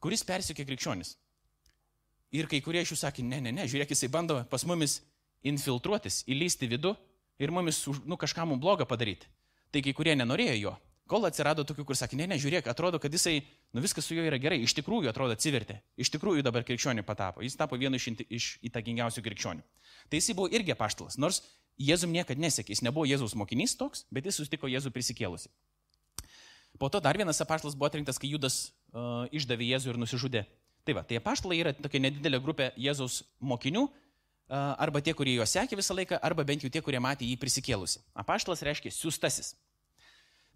Speaker 1: kuris persikė krikščionis. Ir kai kurie iš jų sakė, ne, ne, ne, žiūrėk, jisai bando pas mumis infiltruotis, įlysti vidų ir mumis nu, kažką mums blogą padaryti. Tai kai kurie nenorėjo jo. Kol atsirado tokių, kur sakė, ne, ne, žiūrėk, atrodo, kad jisai, nu viskas su juo yra gerai, iš tikrųjų atrodo atsivertė, iš tikrųjų dabar krikščionių patapo, jis tapo vienu iš, iš įtakingiausių krikščionių. Tai jisai buvo irgi paštalas, nors Jėzum niekada nesekė, jis nebuvo Jėzaus mokinys toks, bet jis sustiko Jėzų prisikėlusi. Po to dar vienas apaštalas buvo atrinktas, kai Judas uh, išdavė Jėzų ir nusižudė Tai va, tai apaštalai yra tokia nedidelė grupė Jėzaus mokinių, arba tie, kurie juos sekė visą laiką, arba bent jau tie, kurie matė jį prisikėlusi. Apaštalas reiškia siūstasis.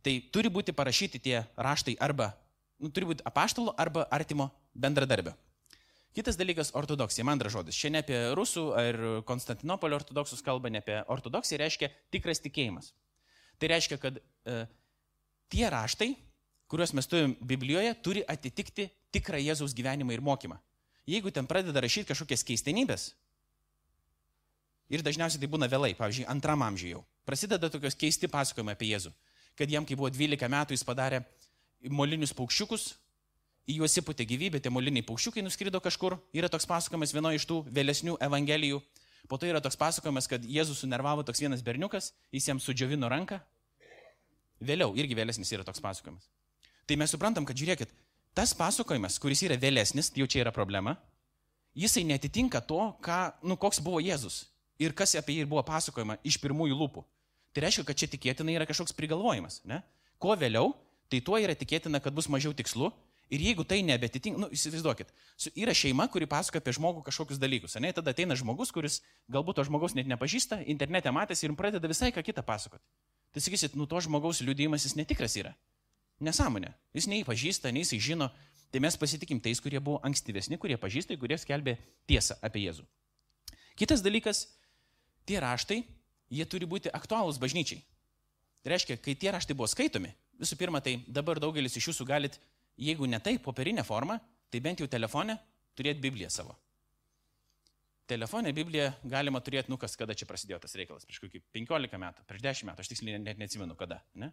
Speaker 1: Tai turi būti parašyti tie raštai arba, nu, turi būti apaštalo arba artimo bendradarbio. Kitas dalykas - ortodoksija, man antras žodis. Šiandien apie rusų ar Konstantinopolio ortodoksus kalba, ne apie ortodoksiją, reiškia tikras tikėjimas. Tai reiškia, kad e, tie raštai, kuriuos mes turime Biblijoje, turi atitikti tikrą Jėzaus gyvenimą ir mokymą. Jeigu ten pradeda rašyti kažkokias keistenybės, ir dažniausiai tai būna vėlai, pavyzdžiui, antram amžiui jau, prasideda tokios keisti pasakojimai apie Jėzų, kad jam, kai buvo 12 metų, jis padarė molinius paukščiukus, į juos įputė gyvybė, tie moliniai paukščiukai nuskrido kažkur, yra toks pasakojimas vienoje iš tų vėlesnių evangelijų. Po to yra toks pasakojimas, kad Jėzus sunervavo toks vienas berniukas, jis jam sudžiovino ranką. Vėliau irgi vėlesnis yra toks pasakojimas. Tai mes suprantam, kad žiūrėkit, tas pasakojimas, kuris yra vėlesnis, jau čia yra problema, jisai netitinka to, ką, nu, koks buvo Jėzus ir kas apie jį buvo pasakojama iš pirmųjų lūpų. Tai reiškia, kad čia tikėtina yra kažkoks prigalvojimas. Ne? Kuo vėliau, tai tuo yra tikėtina, kad bus mažiau tikslu. Ir jeigu tai nebetitinka, nu, įsivaizduokit, yra šeima, kuri pasakoja apie žmogų kažkokius dalykus. Ne? Tada ateina žmogus, kuris galbūt to žmogaus net nepažįsta, internete matęs ir pradeda visai ką kitą pasakoti. Tai sakysit, nu to žmogaus liūdėjimas jis netikras yra. Nesąmonė. Jis nei pažįsta, nei jis žino. Tai mes pasitikim tais, kurie buvo ankstyvesni, kurie pažįsta, kurie skelbė tiesą apie Jėzų. Kitas dalykas, tie raštai, jie turi būti aktualūs bažnyčiai. Tai reiškia, kai tie raštai buvo skaitomi, visų pirma, tai dabar daugelis iš jūsų galit, jeigu ne tai popierinė forma, tai bent jau telefone turėti Bibliją savo. Telefonė Bibliją galima turėti, nu kas, kada čia prasidėjo tas reikalas, prieš kokį 15 metų, prieš 10 metų, aš tiksliai net neatsimenu kada. Ne?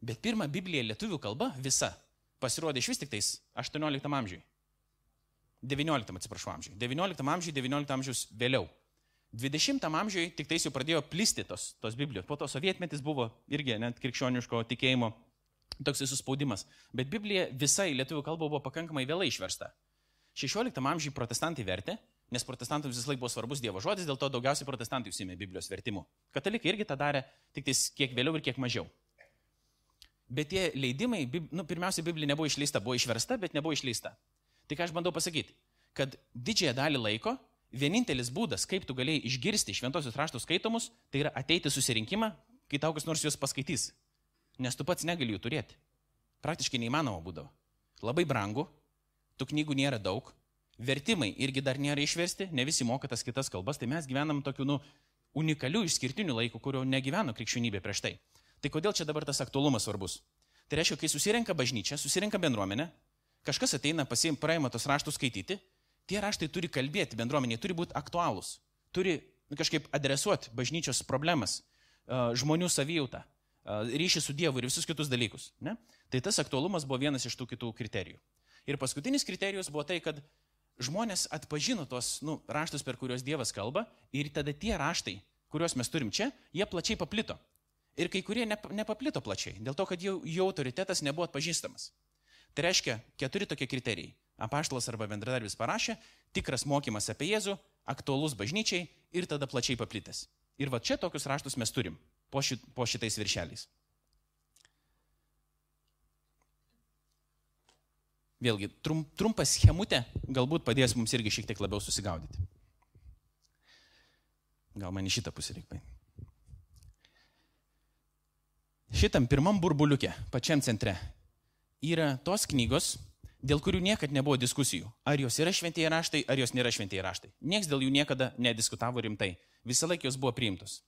Speaker 1: Bet pirmą Bibliją lietuvių kalba visa pasirodė iš vis tik tais 18 amžiui. 19 atsiprašau amžiui. 19 amžiui, 19 amžius vėliau. 20 amžiui tik tais jau pradėjo plisti tos, tos Biblijos. Po to sovietmetis buvo irgi net krikščioniško tikėjimo toks suspaudimas. Bet Biblija visa į lietuvių kalbą buvo pakankamai vėlai išversta. 16 amžiui protestantai vertė, nes protestantams vis laik buvo svarbus Dievo žodis, dėl to daugiausiai protestantai užsėmė Biblijos vertimu. Katalikai irgi tą darė, tik tais kiek vėliau ir kiek mažiau. Bet tie leidimai, nu, pirmiausia, Biblija nebuvo išleista, buvo išversta, bet nebuvo išleista. Tai ką aš bandau pasakyti? Kad didžiąją dalį laiko vienintelis būdas, kaip tu galėjai išgirsti šventosius raštus skaitomus, tai yra ateiti susirinkimą, kai tau kas nors juos paskaitys. Nes tu pats negali jų turėti. Praktiškai neįmanoma būdavo. Labai brangu, tų knygų nėra daug, vertimai irgi dar nėra išversti, ne visi moka tas kitas kalbas, tai mes gyvenam tokiu, nu, unikaliu, išskirtiniu laiku, kurio negyveno krikščionybė prieš tai. Tai kodėl čia dabar tas aktualumas svarbus? Tai reiškia, kai susirenka bažnyčia, susirenka bendruomenė, kažkas ateina, pasim, praima tos raštus skaityti, tie raštai turi kalbėti bendruomeniai, turi būti aktualūs, turi kažkaip adresuoti bažnyčios problemas, žmonių savijautą, ryšį su Dievu ir visus kitus dalykus. Ne? Tai tas aktualumas buvo vienas iš tų kitų kriterijų. Ir paskutinis kriterijus buvo tai, kad žmonės atpažino tos nu, raštus, per kuriuos Dievas kalba ir tada tie raštai, kuriuos mes turim čia, jie plačiai paplito. Ir kai kurie nepaplito plačiai, dėl to, kad jų, jų autoritetas nebuvo atpažįstamas. Tai reiškia keturi tokie kriterijai. Apaštalas arba bendradarbis parašė, tikras mokymas apie Jėzų, aktualus bažnyčiai ir tada plačiai paplitęs. Ir va čia tokius raštus mes turim po, šit, po šitais viršeliais. Vėlgi, trum, trumpa schemutė galbūt padės mums irgi šiek tiek labiau susigaudyti. Gal man į šitą pusę reikia. Šitam pirmam burbuliukė, pačiam centre, yra tos knygos, dėl kurių niekada nebuvo diskusijų. Ar jos yra šventieji raštai, ar jos nėra šventieji raštai. Niekas dėl jų niekada nediskutavo rimtai. Visą laiką jos buvo priimtos.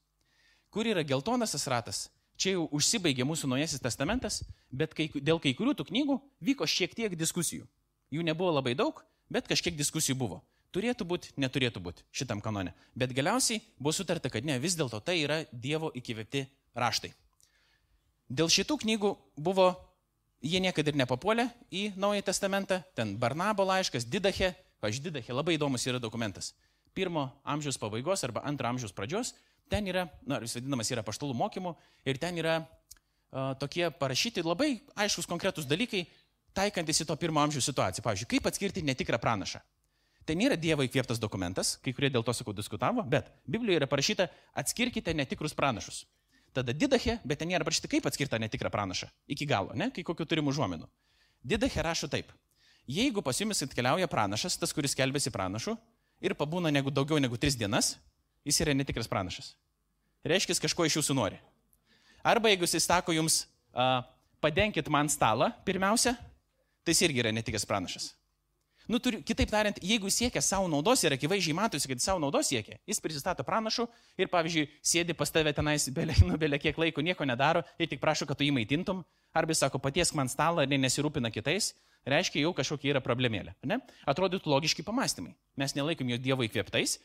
Speaker 1: Kur yra geltonasis ratas, čia jau užsibaigė mūsų naujasis testamentas, bet kai, dėl kai kurių tų knygų vyko šiek tiek diskusijų. Jų nebuvo labai daug, bet kažkiek diskusijų buvo. Turėtų būti, neturėtų būti šitam kanone. Bet galiausiai buvo sutarta, kad ne, vis dėlto tai yra Dievo įkvėpti raštai. Dėl šitų knygų buvo, jie niekada ir nepapuolė į Naująjį testamentą, ten Barnabo laiškas, Didache, pažiūrėjau, Didache labai įdomus yra dokumentas. Pirmo amžiaus pabaigos arba antro amžiaus pradžios ten yra, na, vis vadinamas yra paštalų mokymų ir ten yra uh, tokie parašyti labai aiškus konkretus dalykai, taikantis į to pirmo amžiaus situaciją. Pavyzdžiui, kaip atskirti netikrą pranašą. Tai nėra Dievo įkvėptas dokumentas, kai kurie dėl to, sakau, diskutavo, bet Biblijoje yra parašyta, atskirkite netikrus pranašus. Tada Didache, bet ten nėra parašyta, kaip atskirti netikrą pranašą. Iki galo, ne, kai kokiu turim užuomenų. Didache rašo taip. Jeigu pas jumis atkeliauja pranašas, tas, kuris kelbėsi pranašu, ir pabūna negu, daugiau negu tris dienas, jis yra netikras pranašas. Reiškia, kažko iš jūsų nori. Arba jeigu jis sako jums, uh, padenkit man stalą pirmiausia, tai jis irgi yra netikras pranašas. Nu, turi, kitaip tariant, jeigu siekia savo naudos ir akivaizdžiai matosi, kad savo naudos siekia, jis prisistato pranašu ir, pavyzdžiui, sėdi pas tave tenais, nu, belė kiek laiko nieko nedaro ir tik prašo, kad tu jį maitintum, arba sako, patiesk man stalą ir nesirūpina kitais, reiškia jau kažkokia yra problemėlė. Ne? Atrodytų logiški pamastymai. Mes nelaikom jo Dievo įkvėptais,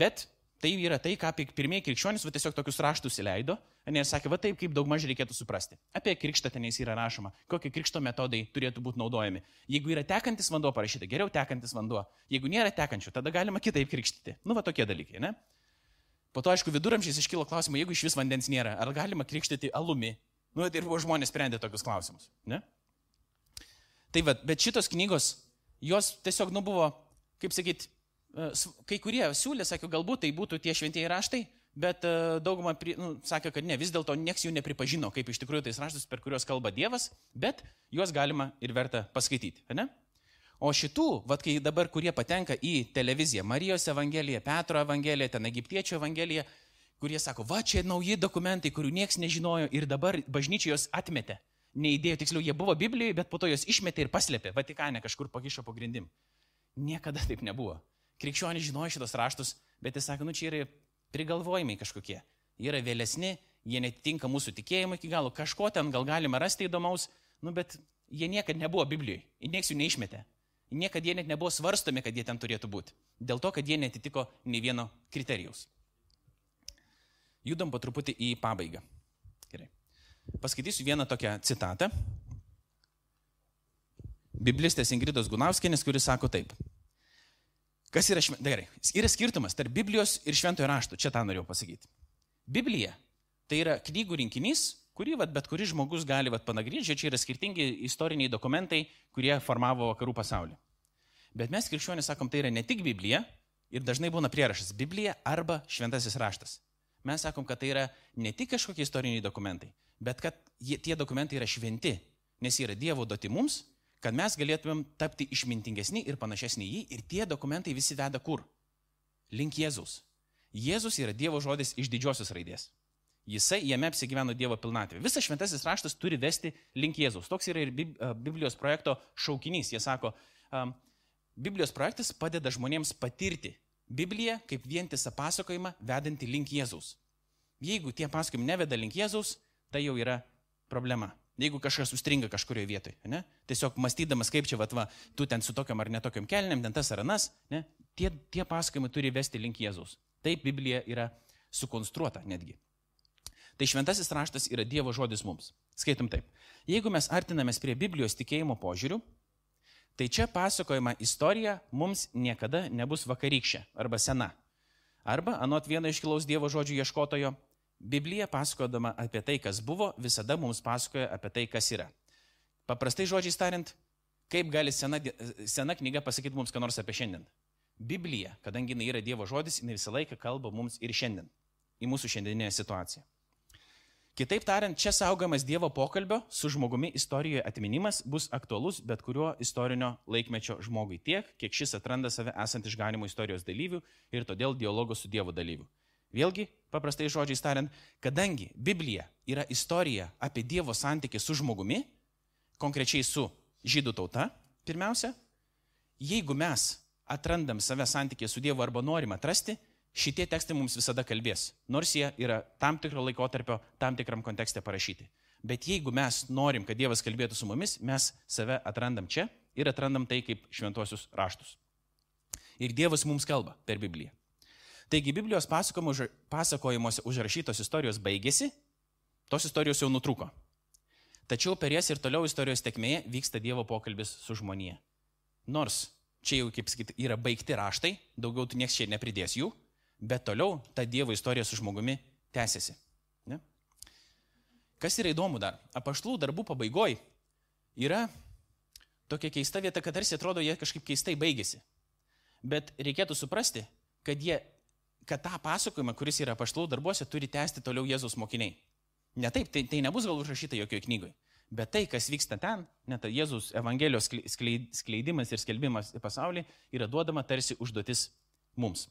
Speaker 1: bet Tai yra tai, ką pirmieji krikščionys va, tiesiog tokius raštus įleido, ir sakė, va taip, kaip daug maž reikėtų suprasti. Apie krikštą tenais yra rašoma, kokie krikšto metodai turėtų būti naudojami. Jeigu yra tekantis vanduo parašyta, geriau tekantis vanduo. Jeigu nėra tekančių, tada galima kitaip krikštyti. Nu, va tokie dalykai, ne? Po to, aišku, viduramžiais iškilo klausimai, jeigu iš vis vandens nėra, ar galima krikštyti alumi. Nu, tai ir žmonės sprendė tokius klausimus, ne? Tai va, bet šitos knygos, jos tiesiog, nu, buvo, kaip sakyti, E, kai kurie siūlė, sakė, galbūt tai būtų tie šventieji raštai, bet e, dauguma nu, sakė, kad ne, vis dėlto nieks jų nepripažino, kaip iš tikrųjų tais raštus, per kuriuos kalba Dievas, bet juos galima ir verta paskaityti. Ne? O šitų, vad kai dabar, kurie patenka į televiziją, Marijos Evangelija, Petro Evangelija, ten Egiptiečio Evangelija, kurie sako, va čia nauji dokumentai, kurių niekas nežinojo ir dabar bažnyčia juos atmetė. Neįdėjo, tiksliau, jie buvo Biblijoje, bet po to juos išmetė ir paslėpė, Vatikane kažkur pakišo po grindim. Niekada taip nebuvo. Krikščionys žinojo šitos raštus, bet jis sako, nu čia yra prigalvojimai kažkokie. Jie yra vėlesni, jie netitinka mūsų tikėjimo iki galo, kažko ten gal galima rasti įdomaus, nu bet jie niekada nebuvo Biblijoje, nieks jų neišmetė. Niekada jie net nebuvo svarstomi, kad jie ten turėtų būti. Dėl to, kad jie netitiko nei vieno kriterijaus. Judam po truputį į pabaigą. Gerai. Paskaitysiu vieną tokią citatą. Biblistės Ingridos Gunauskenės, kuris sako taip. Kas yra, šven... gerai, yra skirtumas tarp Biblijos ir šventojo rašto, čia tą norėjau pasakyti. Biblija tai yra knygų rinkinys, kurį vat, bet kuris žmogus gali vat, panagrinėti, čia yra skirtingi istoriniai dokumentai, kurie formavo vakarų pasaulį. Bet mes krikščionys sakom, tai yra ne tik Biblija ir dažnai būna prierašas Biblija arba šventasis raštas. Mes sakom, kad tai yra ne tik kažkokie istoriniai dokumentai, bet kad jie, tie dokumentai yra šventi, nes jie yra Dievo duoti mums, kad mes galėtumėm tapti išmintingesni ir panašesni į jį ir tie dokumentai visi veda kur? Link Jėzus. Jėzus yra Dievo žodis iš didžiosios raidės. Jisai jame apsigyveno Dievo pilnatvė. Visas šventasis raštas turi vesti link Jėzaus. Toks yra ir Biblijos projekto šaukinys. Jie sako, Biblijos projektas padeda žmonėms patirti Bibliją kaip vientisą pasakojimą vedantį link Jėzaus. Jeigu tie pasakojimai neveda link Jėzaus, tai jau yra problema. Jeigu kažkas užstringa kažkurioje vietoje, ne? tiesiog mąstydamas, kaip čia, va, va, tu ten su tokiam ar netokiam kelniam, ten tas ar anas, ne? tie, tie pasakojimai turi vesti link Jėzaus. Taip Biblija yra sukonstruota netgi. Tai šventasis raštas yra Dievo žodis mums. Skaitom taip. Jeigu mes artinamės prie Biblijos tikėjimo požiūrių, tai čia pasakojama istorija mums niekada nebus vakarykščia arba sena. Arba, anot vieno iškilaus Dievo žodžių ieškotojo, Biblija pasakodama apie tai, kas buvo, visada mums pasakoja apie tai, kas yra. Paprastai žodžiais tariant, kaip gali sena, sena knyga pasakyti mums ką nors apie šiandien? Biblija, kadangi jinai yra Dievo žodis, jinai visą laiką kalba mums ir šiandien, į mūsų šiandieninę situaciją. Kitaip tariant, čia saugomas Dievo pokalbio su žmogumi istorijoje atminimas bus aktualus bet kuriuo istorinio laikmečio žmogui tiek, kiek šis atranda save esant išganimo istorijos dalyvių ir todėl dialogo su Dievu dalyvių. Vėlgi, paprastai žodžiais tariant, kadangi Biblija yra istorija apie Dievo santykį su žmogumi, konkrečiai su žydų tauta, pirmiausia, jeigu mes atrandam save santykį su Dievu arba norim atrasti, šitie tekstai mums visada kalbės, nors jie yra tam tikro laikotarpio, tam tikram kontekste parašyti. Bet jeigu mes norim, kad Dievas kalbėtų su mumis, mes save atrandam čia ir atrandam tai kaip šventuosius raštus. Ir Dievas mums kalba per Bibliją. Taigi Biblijos pasakojimuose užrašytos istorijos baigėsi, tos istorijos jau nutrūko. Tačiau per jas ir toliau istorijos tekmėje vyksta Dievo pokalbis su žmonėje. Nors čia jau, kaip sakyti, yra baigti raštai, daugiau tu nieks čia nepridės jų, bet toliau ta Dievo istorija su žmogumi tęsiasi. Ne? Kas yra įdomu dar? Apaštlų darbų pabaigoje yra tokia keista vieta, kad tarsi atrodo, jie kažkaip keistai baigėsi. Bet reikėtų suprasti, kad, jie, kad tą pasakojimą, kuris yra apaštlų darbuose, turi tęsti toliau Jėzaus mokiniai. Ne taip, tai, tai nebus gal užrašyta jokioje knygoje. Bet tai, kas vyksta ten, net Jėzus Evangelijos skleidimas ir skelbimas į pasaulį, yra duodama tarsi užduotis mums.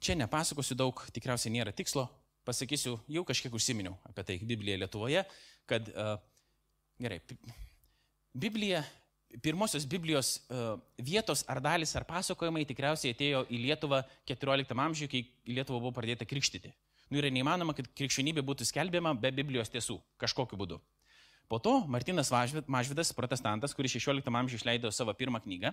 Speaker 1: Čia nepasakosiu daug, tikriausiai nėra tikslo, pasakysiu, jau kažkiek užsiminiau apie tai Bibliją Lietuvoje, kad uh, gerai, Biblija, pirmosios Biblijos uh, vietos ar dalis ar pasakojimai tikriausiai atėjo į Lietuvą 14 amžiuje, kai į Lietuvą buvo pradėta krikštyti. Nu yra neįmanoma, kad krikščionybė būtų skelbiama be Biblijos tiesų, kažkokiu būdu. Po to Martinas Mažvidas, protestantas, kuris 16 amžiuje išleido savo pirmą knygą,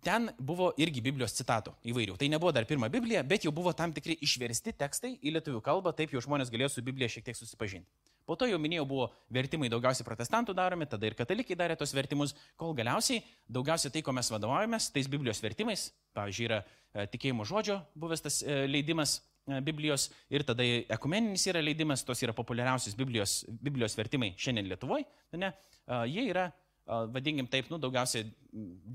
Speaker 1: ten buvo irgi Biblijos citatų įvairių. Tai nebuvo dar pirma Biblija, bet jau buvo tam tikri išversti tekstai į lietuvių kalbą, taip jau žmonės galėjo su Biblija šiek tiek susipažinti. Po to jau minėjau, buvo vertimai daugiausiai protestantų daromi, tada ir katalikai darė tos vertimus, kol galiausiai daugiausiai tai, ko mes vadovaujamės, tais Biblijos vertimais, pavyzdžiui, yra e, tikėjimo žodžio buvęs tas e, leidimas e, Biblijos ir tada ekumeninis yra leidimas, tos yra populiariausias Biblijos, Biblijos vertimai šiandien Lietuvoje, ne, jie yra vadinkim taip, nu, daugiausiai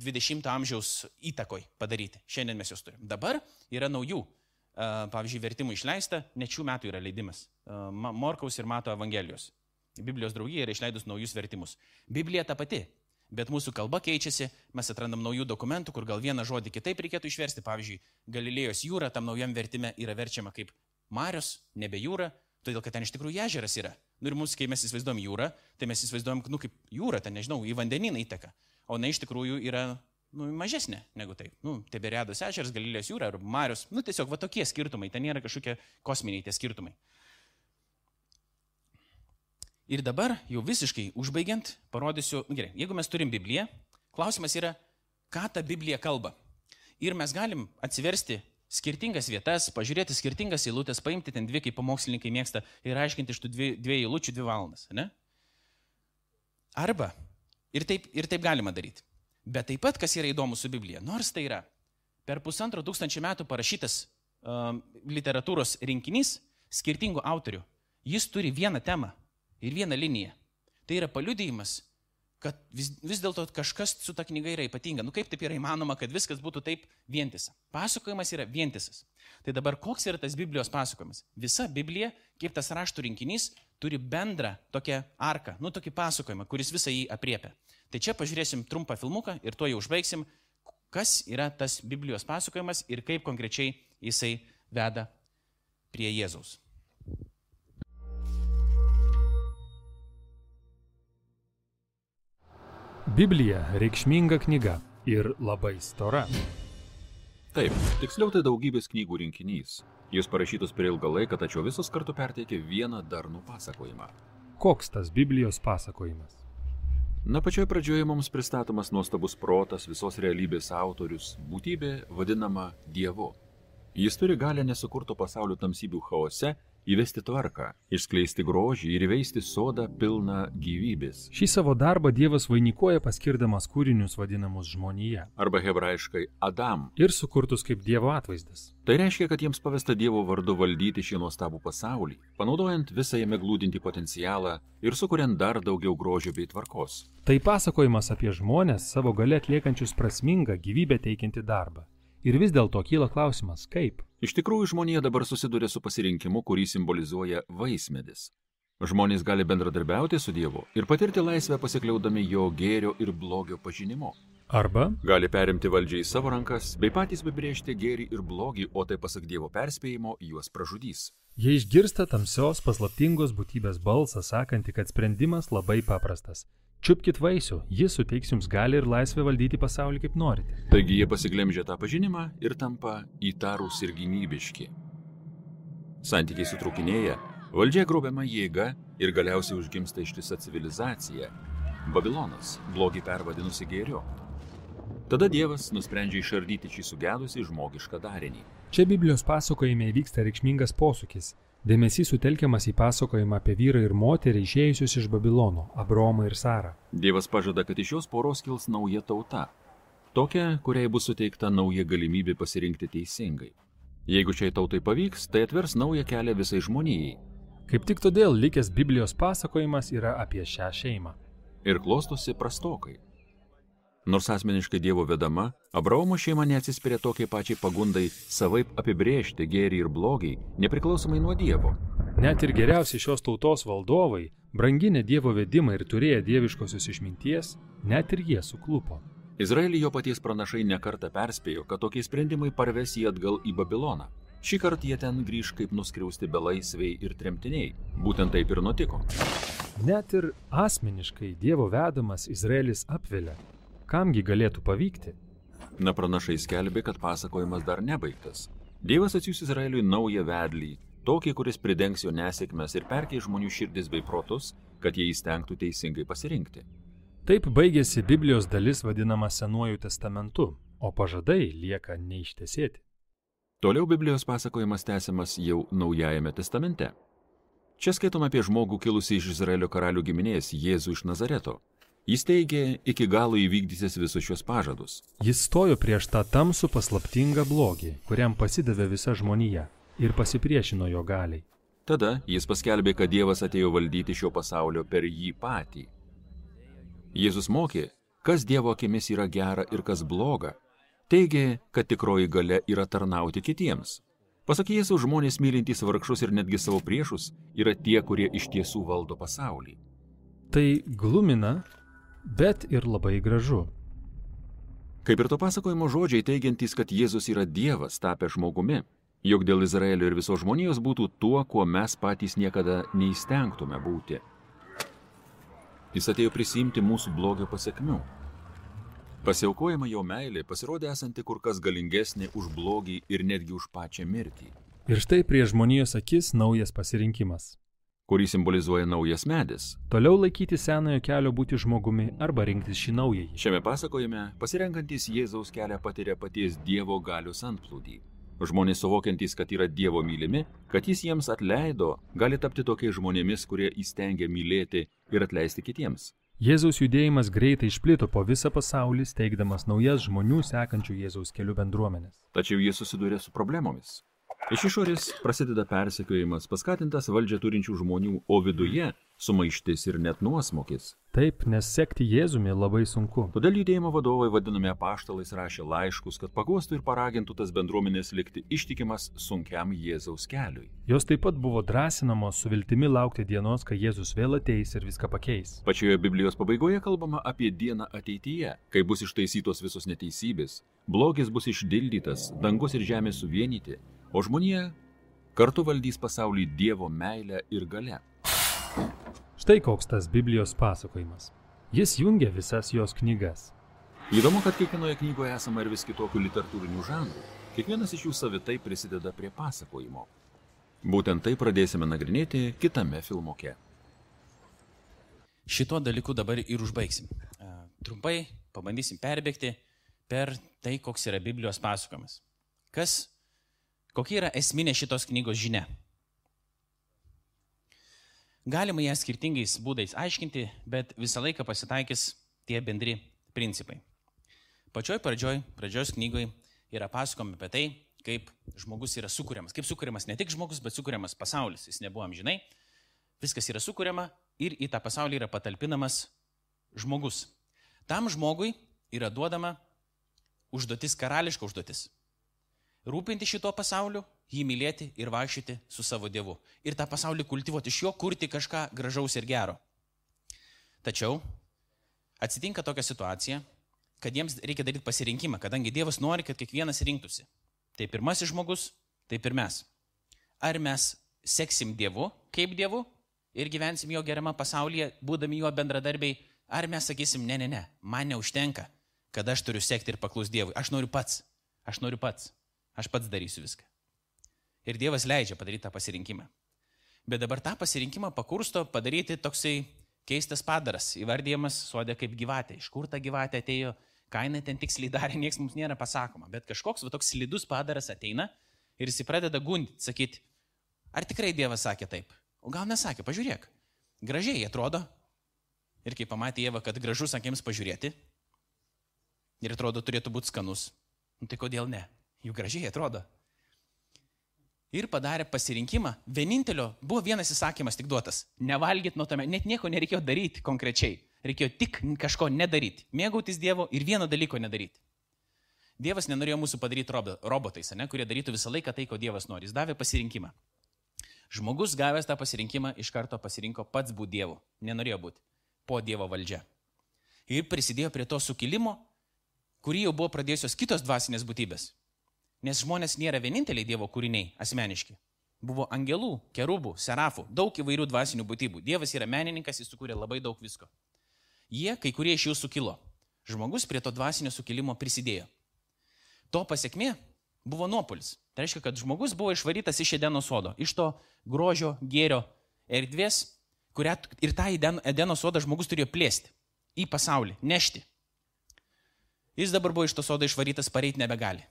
Speaker 1: 20 amžiaus įtakoj padaryti. Šiandien mes juos turim. Dabar yra naujų, pavyzdžiui, vertimų išleista, net šių metų yra leidimas. Morkaus ir Mato Evangelijos. Biblijos draugija yra išleidus naujus vertimus. Biblija ta pati, bet mūsų kalba keičiasi, mes atrandam naujų dokumentų, kur gal vieną žodį kitaip reikėtų išversti. Pavyzdžiui, Galilėjos jūra tam naujam vertime yra verčiama kaip Marios, nebe jūra, todėl kad ten iš tikrųjų ežeras yra. Nu ir mums, kai mes įsivaizduojam jūrą, tai mes įsivaizduojam, nu kaip jūra, ten nežinau, į vandenyną įteka. O na iš tikrųjų yra nu, mažesnė negu tai. Nu, Teberiados ežeras, Galilės jūra ar Marius. Nu, tiesiog va tokie skirtumai, ten nėra kažkokie kosminiai tie skirtumai. Ir dabar jau visiškai užbaigiant, parodysiu, nu, gerai, jeigu mes turim Bibliją, klausimas yra, ką ta Biblija kalba. Ir mes galim atsiversti skirtingas vietas, pažiūrėti skirtingas eilutės, paimti ten dvi, kaip pamokslininkai mėgsta, ir aiškinti iš tų dvi, dviejų eilučių dvi valandas. Ne? Arba ir taip, ir taip galima daryti. Bet taip pat, kas yra įdomu su Biblija, nors tai yra per pusantro tūkstančio metų parašytas um, literatūros rinkinys skirtingų autorių, jis turi vieną temą ir vieną liniją. Tai yra paliudijimas, kad vis, vis dėlto kažkas su ta knyga yra ypatinga. Nu kaip taip yra įmanoma, kad viskas būtų taip vientisa? Pasakojimas yra vientisas. Tai dabar koks yra tas Biblijos pasakojimas? Visa Biblija, kaip tas raštų rinkinys, turi bendrą tokią arką, nu tokį pasakojimą, kuris visą jį apriepia. Tai čia pažiūrėsim trumpą filmuką ir tuo jau užbaigsim, kas yra tas Biblijos pasakojimas ir kaip konkrečiai jisai veda prie Jėzaus.
Speaker 3: Biblija reikšminga knyga ir labai stora.
Speaker 2: Taip, tiksliau tai daugybės knygų rinkinys. Jis parašytas per ilgą laiką, tačiau visos kartu perteikia vieną darnų pasakojimą.
Speaker 3: Koks tas Biblijos pasakojimas?
Speaker 2: Na pačioje pradžioje mums pristatomas nuostabus protas, visos realybės autorius, būtybė vadinama Dievu. Jis turi galę nesukurto pasaulio tamsybių chaose įvesti tvarką, išskleisti grožį ir įveisti sodą pilną gyvybės.
Speaker 3: Šį savo darbą Dievas vainikuoja paskirdamas kūrinius vadinamus žmonėje
Speaker 2: Arba hebrajiškai Adam.
Speaker 3: ir sukurtus kaip Dievo atvaizdas.
Speaker 2: Tai reiškia, kad jiems pavesta Dievo vardu valdyti šį nuostabų pasaulį, panaudojant visą jame glūdinti potencialą ir sukuriant dar daugiau grožio bei tvarkos.
Speaker 3: Tai pasakojimas apie žmonės savo gale atliekančius prasmingą gyvybę teikiantį darbą. Ir vis dėlto kyla klausimas, kaip?
Speaker 2: Iš tikrųjų, žmonija dabar susiduria su pasirinkimu, kurį simbolizuoja vaismedis. Žmonės gali bendradarbiauti su Dievu ir patirti laisvę pasikliaudami jo gėrio ir blogio pažinimu.
Speaker 3: Arba
Speaker 2: Gali perimti valdžią į savo rankas, bei patys apibriežti gėrį ir blogį, o tai pasak Dievo perspėjimo juos pražudys.
Speaker 3: jie išgirsta tamsios paslaptingos būtybės balsą, sakantį, kad sprendimas labai paprastas. Čiupkit vaisių, jis suteiks jums gali ir laisvę valdyti pasaulį kaip norite.
Speaker 2: Taigi jie pasiglemžia tą pažinimą ir tampa įtarūs ir gynybiški. Santykiai sutrukinėja, valdžia grobiama jėga ir galiausiai užgimsta ištisa civilizacija - Babilonas, blogį pervadinusi gėriu. Tada Dievas nusprendžia išardyti šį sugedusį žmogišką darinį.
Speaker 3: Čia Biblijos pasakojime įvyksta reikšmingas posūkis. Dėmesys sutelkiamas į pasakojimą apie vyrą ir moterį išėjusius iš Babilono - Abromą ir Sarą.
Speaker 2: Dievas pažada, kad iš šios poros kils nauja tauta. Tokia, kuriai bus suteikta nauja galimybė pasirinkti teisingai. Jeigu šiai tautai pavyks, tai atvers naują kelią visai žmonijai.
Speaker 3: Kaip tik todėl likęs Biblijos pasakojimas yra apie šią šeimą.
Speaker 2: ir klostosi prastokai. Nors asmeniškai Dievo vedama, Abraomo šeima neatsispiria tokiai pačiai pagundai savaip apibrėžti gėrį ir blogį, nepriklausomai nuo Dievo.
Speaker 3: Net ir geriausi šios tautos valdovai, branginę Dievo vedimą ir turėję dieviškosios išminties, net ir jie suklupo.
Speaker 2: Izraelį jo paties pranašai nekarta perspėjo, kad tokie sprendimai parves jį atgal į Babiloną. Šį kartą jie ten grįž kaip nuskriausti belaisviai ir tremtiniai. Būtent taip ir nutiko.
Speaker 3: Net ir asmeniškai Dievo vedamas Izraelis apvilia. Kamgi galėtų pavykti?
Speaker 2: Na pranašai skelbė, kad pasakojimas dar nebaigtas. Dievas atsiūs Izraeliui naują vedlį, tokį, kuris pridengs jo nesėkmes ir perkei žmonių širdis bei protus, kad jie įstengtų teisingai pasirinkti.
Speaker 3: Taip baigėsi Biblijos dalis vadinama Senuoju testamentu, o pažadai lieka neištesėti.
Speaker 2: Toliau Biblijos pasakojimas tęsiamas jau Naujajame testamente. Čia skaitome apie žmogų kilusį iš Izraelio karalių giminės Jėzų iš Nazareto. Jis teigė iki galo įvykdysis visus šios pažadus.
Speaker 3: Jis stojo prieš tą tamsų paslaptingą blogį, kuriam pasidavė visa žmonija ir pasipriešino jo galiai.
Speaker 2: Tada jis paskelbė, kad Dievas atėjo valdyti šio pasaulio per jį patį. Jėzus mokė, kas Dievo akimis yra gera ir kas bloga. Teigė, kad tikroji gale yra tarnauti kitiems. Pasak Jėzaus, žmonės mylintys vargšus ir netgi savo priešus yra tie, kurie iš tiesų valdo pasaulį.
Speaker 3: Tai glumina, bet ir labai gražu.
Speaker 2: Kaip ir to pasakojimo žodžiai teigiantys, kad Jėzus yra Dievas tapęs žmogumi, jog dėl Izraelio ir visos žmonijos būtų tuo, kuo mes patys niekada neįstengtume būti. Jis atėjo prisimti mūsų blogio pasiekmių. Pasiaukojama jo meilė pasirodė esanti kur kas galingesnė už blogį ir netgi už pačią mirtį,
Speaker 3: Ir štai prie žmonijos akis naujas pasirinkimas.
Speaker 2: Kurį simbolizuoja naujas medis.
Speaker 3: Toliau laikyti senojo kelio būti žmogumi arba rinktis šį naująjį.
Speaker 2: Šiame pasakojime pasirenkantis Jėzaus kelią patiria paties Dievo galios antplūdį. Žmonės suvokiantys, kad yra Dievo mylimi, kad jis jiems atleido, gali tapti tokiais žmonėmis, kurie įstengia mylėti ir atleisti kitiems.
Speaker 3: Jėzaus judėjimas greitai išplito po visą pasaulį, steigdamas naujas žmonių sekančių Jėzaus kelių bendruomenės.
Speaker 2: Tačiau jie susiduria su problemomis. Iš išorės prasideda persekiojimas, paskatintas valdžią turinčių žmonių, o viduje sumaištis ir net nuosmokis.
Speaker 3: Taip, nes sekti Jėzumi labai sunku.
Speaker 2: Todėl judėjimo vadovai vadinami apaštalais rašė laiškus, kad pagostų ir paragintų tas bendruomenės likti ištikimas sunkiam Jėzaus keliui.
Speaker 3: Jos taip pat buvo drąsinamos su viltimi laukti dienos, kai Jėzus vėl ateis ir viską pakeis.
Speaker 2: Pačioje Biblijos pabaigoje kalbama apie dieną ateityje, kai bus ištaisytos visos neteisybės, blogis bus išdildytas, dangus ir žemė suvienyti, o žmonija kartu valdys pasaulį Dievo meilę ir gale.
Speaker 3: Štai koks tas Biblijos pasakojimas. Jis jungia visas jos knygas.
Speaker 2: Įdomu, kad kiekvienoje knygoje esama ir vis kitokių literatūrinių žanrų. Kiekvienas iš jų savitai prisideda prie pasakojimo. Būtent tai pradėsime nagrinėti kitame filmoke.
Speaker 1: Šituo dalyku dabar ir užbaigsim. E, Trumpai pabandysim perbėgti per tai, koks yra Biblijos pasakojimas. Kas, kokia yra esminė šitos knygos žinia? Galima ją skirtingais būdais aiškinti, bet visą laiką pasitaikys tie bendri principai. Pačioj pradžioj, pradžios knygoj yra pasakomi apie tai, kaip žmogus yra sukūriamas. Kaip sukūriamas ne tik žmogus, bet sukūriamas pasaulis. Jis nebuvo amžinai. Viskas yra sukūriama ir į tą pasaulį yra patalpinamas žmogus. Tam žmogui yra duodama užduotis, karališka užduotis. Rūpinti šito pasauliu, jį mylėti ir vaikščioti su savo Dievu. Ir tą pasaulį kultivuoti, iš jo kurti kažką gražaus ir gero. Tačiau atsitinka tokia situacija, kad jiems reikia daryti pasirinkimą, kadangi Dievas nori, kad kiekvienas rinktųsi. Tai pirmasis žmogus, taip ir mes. Ar mes seksim Dievu kaip Dievu ir gyvensim jo geriamą pasaulyje, būdami jo bendradarbiai, ar mes sakysim, ne, ne, ne, man neužtenka, kad aš turiu sekti ir paklus Dievui. Aš noriu pats, aš noriu pats, aš pats darysiu viską. Ir Dievas leidžia padaryti tą pasirinkimą. Bet dabar tą pasirinkimą pakursto padaryti toksai keistas padaras, įvardyjamas sodė kaip gyvatė. Iš kur ta gyvatė atėjo, ką jinai ten tiksliai darė, niekas mums nėra pasakoma. Bet kažkoks va, toks slidus padaras ateina ir jis pradeda gundyti, sakyti, ar tikrai Dievas sakė taip? O gal nesakė, pažiūrėk. Gražiai atrodo. Ir kai pamatė Jėva, kad gražus akims pažiūrėti, ir atrodo turėtų būti skanus, nu, tai kodėl ne? Juk gražiai atrodo. Ir padarė pasirinkimą. Vienintelio buvo vienas įsakymas tik duotas. Nevalgyt nuo tame, net nieko nereikėjo daryti konkrečiai. Reikėjo tik kažko nedaryti. Mėgautis Dievo ir vieno dalyko nedaryti. Dievas nenorėjo mūsų padaryti robo- robotais, ne, kurie darytų visą laiką tai, ko Dievas nori. Jis davė pasirinkimą. Žmogus gavęs tą pasirinkimą iš karto pasirinko pats būti Dievu. Nenorėjo būti po Dievo valdžia. Ir prisidėjo prie to sukilimo, kurį jau buvo pradėjusios kitos dvasinės būtybės. Nes žmonės nėra vieninteliai Dievo kūriniai asmeniški. Buvo angelų, kerubų, serafų, daug įvairių dvasinių būtybių. Dievas yra menininkas, jis sukūrė labai daug visko. Jie, kai kurie iš jų sukilo. Žmogus prie to dvasinio sukilimo prisidėjo. To pasiekmė buvo nuopolis. Tai reiškia, kad žmogus buvo išvarytas iš Edeno sodo, iš to grožio, gėrio erdvės, kurią ir tą Eden- Edeno sodą žmogus turėjo plėsti į pasaulį, nešti. Jis dabar buvo iš to sodo išvarytas, pareiti nebegali.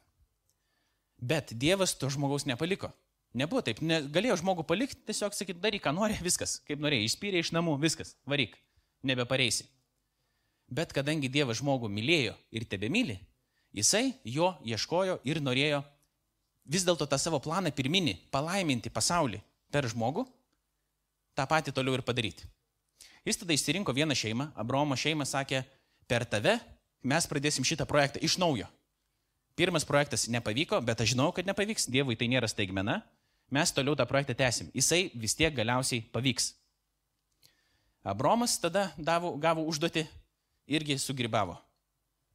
Speaker 1: Bet Dievas to žmogaus nepaliko. Nebuvo taip, ne, galėjo žmogų palikti, tiesiog sakyti, daryk, ką nori, viskas, kaip norėjai, išspyrė iš namų, viskas, varyk, nebepareisi. Bet kadangi Dievas žmogų mylėjo ir tebe myli, jisai jo ieškojo ir norėjo vis dėlto tą savo planą pirminį palaiminti pasaulį per žmogų, tą patį toliau ir padaryti. Jis tada išsirinko vieną šeimą, Abraomo šeimą sakė, per tave mes pradėsim šitą projektą iš naujo. Pirmas projektas nepavyko, bet aš žinau, kad nepavyks, Dievui tai nėra staigmena, mes toliau tą projektą tęsim. Jisai vis tiek galiausiai pavyks. Abromas tada davo, gavo užduotį irgi sugribavo.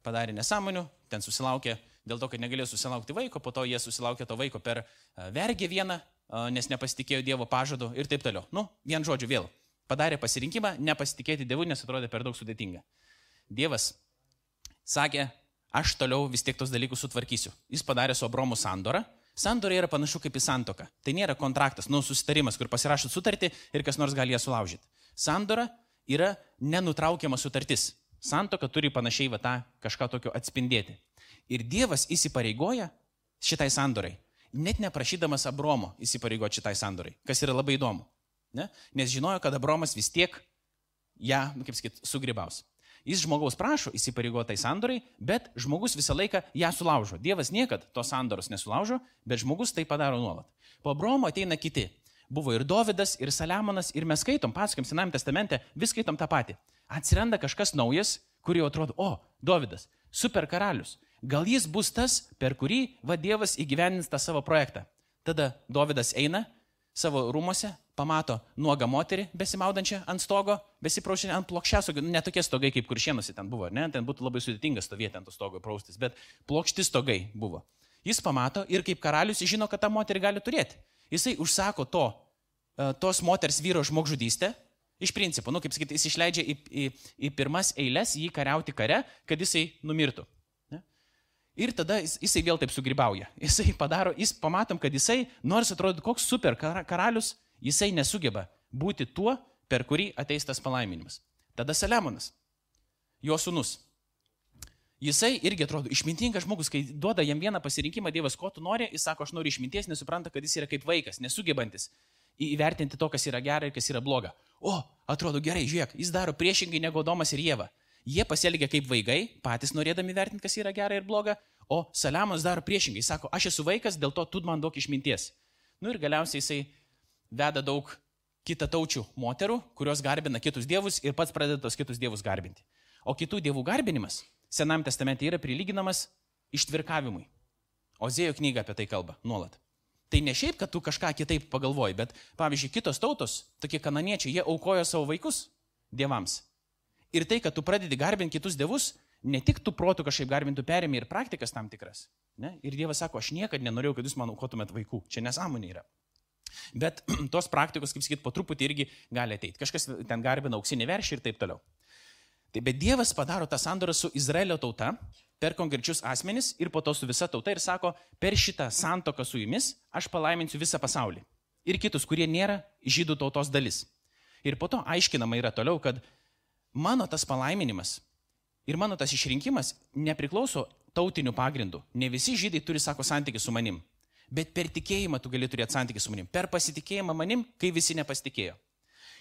Speaker 1: Padarė nesąmonių, ten susilaukė, dėl to, kad negalėjo susilaukti vaiko, po to jie susilaukė to vaiko per a, vergę vieną, a, nes nepasitikėjo Dievo pažadu ir taip toliau. Nu, vien žodžiu vėl. Padarė pasirinkimą nepasitikėti Dievu, nes atrodė per daug sudėtinga. Dievas sakė, aš toliau vis tiek tos dalykus sutvarkysiu. Jis padarė su Abromu sandorą. Sandora yra panašu kaip į santoką. Tai nėra kontraktas, nu, susitarimas, kur pasirašot sutartį ir kas nors gali ją sulaužyti. Sandora yra nenutraukiama sutartis. Santoka turi panašiai va tą kažką tokio atspindėti. Ir Dievas įsipareigoja šitai sandorai, net neprašydamas Abromo įsipareigoti šitai sandorai, kas yra labai įdomu. Ne? Nes žinojo, kad Abromas vis tiek ją, nu, kaip sakyt, sugrybaus. Jis žmogaus prašo įsipareigotai sandorai, bet žmogus visą laiką ją sulaužo. Dievas niekada tos sandoros nesulaužo, bet žmogus tai padaro nuolat. Po Abromo ateina kiti. Buvo ir Davidas, ir Saliamonas, ir mes skaitom, pasakom Sename testamente, vis skaitom tą patį. Atsiranda kažkas naujas, kur jau atrodo, o, Davidas, super karalius. Gal jis bus tas, per kurį va Dievas įgyvenins tą savo projektą. Tada Davidas eina savo rūmose, pamato nuogą moterį besimaudančią ant stogo, besipraušiant ant plokščiasogio, nu, netokie stogai kaip kuršienusi ten buvo, ne, ten būtų labai sudėtinga stovėti ant to stogo praustis, bet plokšti stogai buvo. Jis pamato ir kaip karalius žino, kad tą moterį gali turėti. Jisai užsako to, e, tos moters vyro žmogžudystę, iš principo, nu, kaip sakyti, jis išleidžia į, į, į pirmas eilės jį kariauti kare, kad jisai numirtų. Ir tada jis, jisai vėl taip sugrybauja. Jisai padaro, jis pamatom, kad jisai, nors atrodo koks super karalius, jisai nesugeba būti tuo, per kurį ateis tas palaiminimas. Tada Saliamonas, jo sunus. Jisai irgi atrodo išmintingas žmogus, kai duoda jam vieną pasirinkimą, Dievas, ko tu nori, jis sako, aš noriu išminties, nesupranta, kad jis yra kaip vaikas, nesugebantis įvertinti to, kas yra gera ir kas yra bloga. O, atrodo gerai, žiūrėk, jis daro priešingai negu Domas ir Jėva. Jie pasielgia kaip vaikai, patys norėdami vertinti, kas yra gera ir bloga, o Saliamas daro priešingai. Sako, aš esu vaikas, dėl to tu man duok išminties. Nu ir galiausiai jisai veda daug kitą taučių moterų, kurios garbina kitus dievus ir pats pradeda tos kitus dievus garbinti. O kitų dievų garbinimas Senam testamente yra prilyginamas ištvirkavimui. Ozėjo knyga apie tai kalba nuolat. Tai ne šiaip, kad tu kažką kitaip pagalvoji, bet pavyzdžiui, kitos tautos, tokie kananiečiai, jie aukojo savo vaikus dievams. Ir tai, kad tu pradedi garbinti kitus dievus, ne tik tu protų kažkaip garbintų perėmė ir praktikas tam tikras. Ne? Ir Dievas sako, aš niekada nenorėjau, kad jūs man aukotumėt vaikų. Čia nesąmonė yra. Bet tos praktikos, kaip sakyt, po truputį irgi gali ateiti. Kažkas ten garbina auksinį veršį ir taip toliau. Tai bet Dievas padaro tą sandorą su Izraelio tauta per konkrečius asmenis ir po to su visa tauta ir sako, per šitą santoką su jumis aš palaiminsiu visą pasaulį. Ir kitus, kurie nėra žydų tautos dalis. Ir po to aiškinama yra toliau, kad mano tas palaiminimas ir mano tas išrinkimas nepriklauso tautiniu pagrindu. Ne visi žydai turi, sako, santykių su manim. Bet per tikėjimą tu gali turėti santykių su manim. Per pasitikėjimą manim, kai visi nepasitikėjo.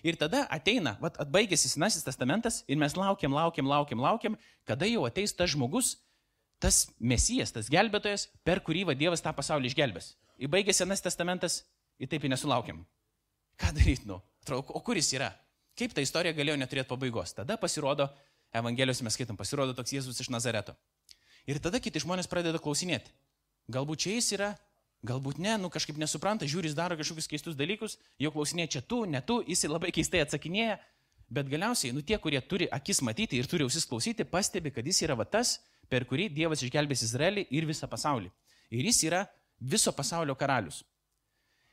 Speaker 1: Ir tada ateina, vat, atbaigėsi Senasis testamentas ir mes laukiam, laukiam, laukiam, laukiam, kada jau ateis tas žmogus, tas mesijas, tas gelbėtojas, per kurį va Dievas tą pasaulį išgelbės. Įbaigė Senasis testamentas ir taip ir nesulaukiam. Ką daryti, nu? O kur jis yra? Kaip ta istorija galėjo neturėti pabaigos? Tada pasirodo, Evangelijos mes skaitom, pasirodo toks Jėzus iš Nazareto. Ir tada kiti žmonės pradeda klausinėti. Galbūt čia jis yra, galbūt ne, nu kažkaip nesupranta, žiūri, jis daro kažkokius keistus dalykus, jo klausinėja čia tu, ne tu, jis labai keistai atsakinėja, bet galiausiai, nu tie, kurie turi akis matyti ir turi ausis klausyti, pastebi, kad jis yra va tas, per kurį Dievas išgelbės Izraelį ir visą pasaulį. Ir jis yra viso pasaulio karalius.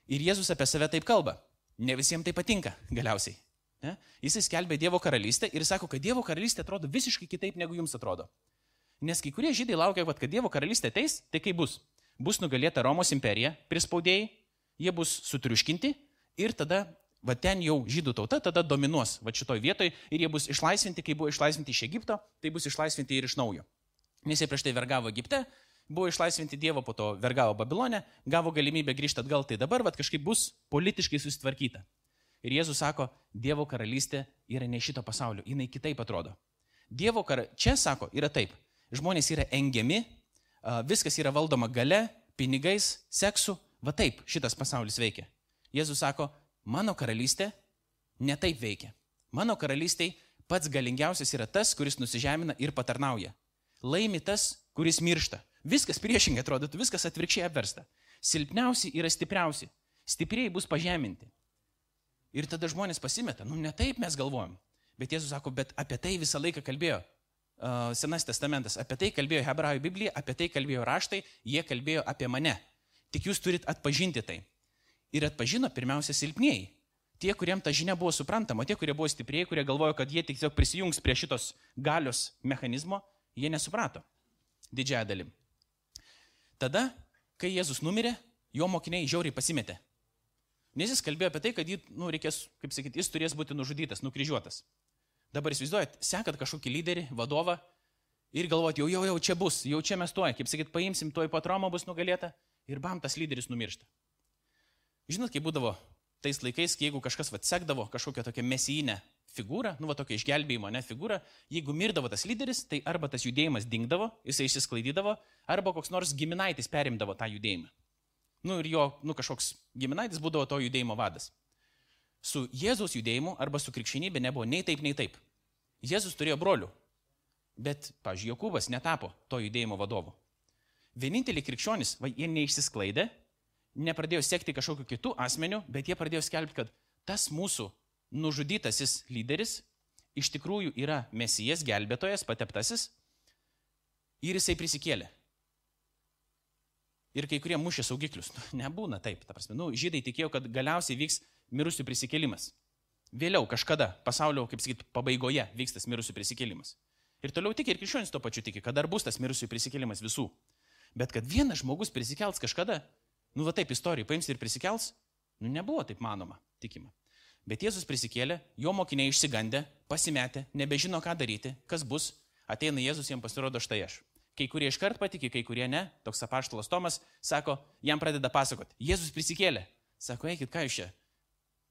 Speaker 1: Ir Jėzus apie save taip kalba. Ne visiems tai patinka galiausiai. Ne? Jis skelbė Dievo karalystę ir sako, kad Dievo karalystė atrodo visiškai kitaip, negu jums atrodo. Nes kai kurie žydai laukia, kad Dievo karalystė ateis, tai kaip bus? Bus nugalėta Romos imperija, prispaudėjai, jie bus sutriuškinti ir tada, va ten jau žydų tauta tada dominuos va šitoj vietoj ir jie bus išlaisvinti, kai buvo išlaisvinti iš Egipto, tai bus išlaisvinti ir iš naujo. Nes jie prieš tai vergavo Egipte, buvo išlaisvinti Dievo, po to vergavo Babilonę, gavo galimybę grįžti atgal, tai dabar va kažkaip bus politiškai susitvarkyta. Ir Jėzus sako, Dievo karalystė yra ne šito pasaulio, jinai kitaip atrodo. Dievo karalystė, čia sako, yra taip. Žmonės yra engiami, viskas yra valdoma gale, pinigais, seksu, va taip šitas pasaulis veikia. Jėzus sako, mano karalystė ne taip veikia. Mano karalystėje pats galingiausias yra tas, kuris nusižemina ir patarnauja. Laimi tas, kuris miršta. Viskas priešingai atrodytų, viskas atvirkščiai apversta. Silpniausi yra stipriausi. Stipriai bus pažeminti. Ir tada žmonės pasimeta, nu ne taip mes galvojam. Bet Jėzus sako, bet apie tai visą laiką kalbėjo uh, Senas testamentas, apie tai kalbėjo Hebrajų Biblija, apie tai kalbėjo raštai, jie kalbėjo apie mane. Tik jūs turit atpažinti tai. Ir atpažino pirmiausia silpnieji. Tie, kuriems ta žinia buvo suprantama, tie, kurie buvo stiprieji, kurie galvojo, kad jie tiesiog prisijungs prie šitos galios mechanizmo, Jie nesuprato. Didžiąją dalim. Tada, kai Jėzus numirė, jo mokiniai žiauriai pasimetė. Nes jis kalbėjo apie tai, kad jį, nu, reikės, kaip sakyti, jis turės būti nužudytas, nukryžiuotas. Dabar įsivaizduojat, sekat kažkokį lyderį, vadovą ir galvojat, jau, jau, jau čia bus, jau čia mes tuoj, kaip sakyt, paimsim, tuoj po traumą bus nugalėta ir bam, tas lyderis numiršta. Žinot, kaip būdavo tais laikais, jeigu kažkas atsekdavo kažkokią tokią mesijinę figūrą, nu, va tokia išgelbėjimo, ne figūra, jeigu mirdavo tas lyderis, tai arba tas judėjimas dingdavo, jisai išsisklaidydavo, arba koks nors giminaitis perimdavo tą judėjimą. Nu ir jo, nu kažkoks giminaitis būdavo to judėjimo vadas. Su Jėzaus judėjimu arba su krikščionybė nebuvo nei taip, nei taip. Jėzus turėjo brolių, bet, pažiūrėjau, Jokūbas netapo to judėjimo vadovu. Vieninteliai krikščionys, va, jie neišsisklaidė, nepradėjo sekti kažkokiu kitų asmeniu, bet jie pradėjo skelbti, kad tas mūsų nužudytasis lyderis iš tikrųjų yra mesijas, gelbėtojas, pateptasis ir jisai prisikėlė. Ir kai kurie mušė saugiklius. Nu, nebūna taip, ta prasme. Nu, žydai tikėjo, kad galiausiai vyks mirusių prisikėlimas. Vėliau, kažkada, pasaulio, kaip sakyt, pabaigoje vyks tas mirusių prisikėlimas. Ir toliau tik ir krikščionis to pačiu tiki, kad dar bus tas mirusių prisikėlimas visų. Bet kad vienas žmogus prisikels kažkada, nu va taip istorija, paims ir prisikels, nu nebuvo taip manoma, tikima. Bet Jėzus prisikėlė, jo mokiniai išsigandė, pasimetė, nebežino, ką daryti, kas bus, ateina Jėzus, jiems pasirodo štai aš. Kai kurie iškart patikė, kai kurie ne, toks apaštalas Tomas sako, jam pradeda pasakoti, Jėzus prisikėlė. Sako, eikit, ką jūs čia,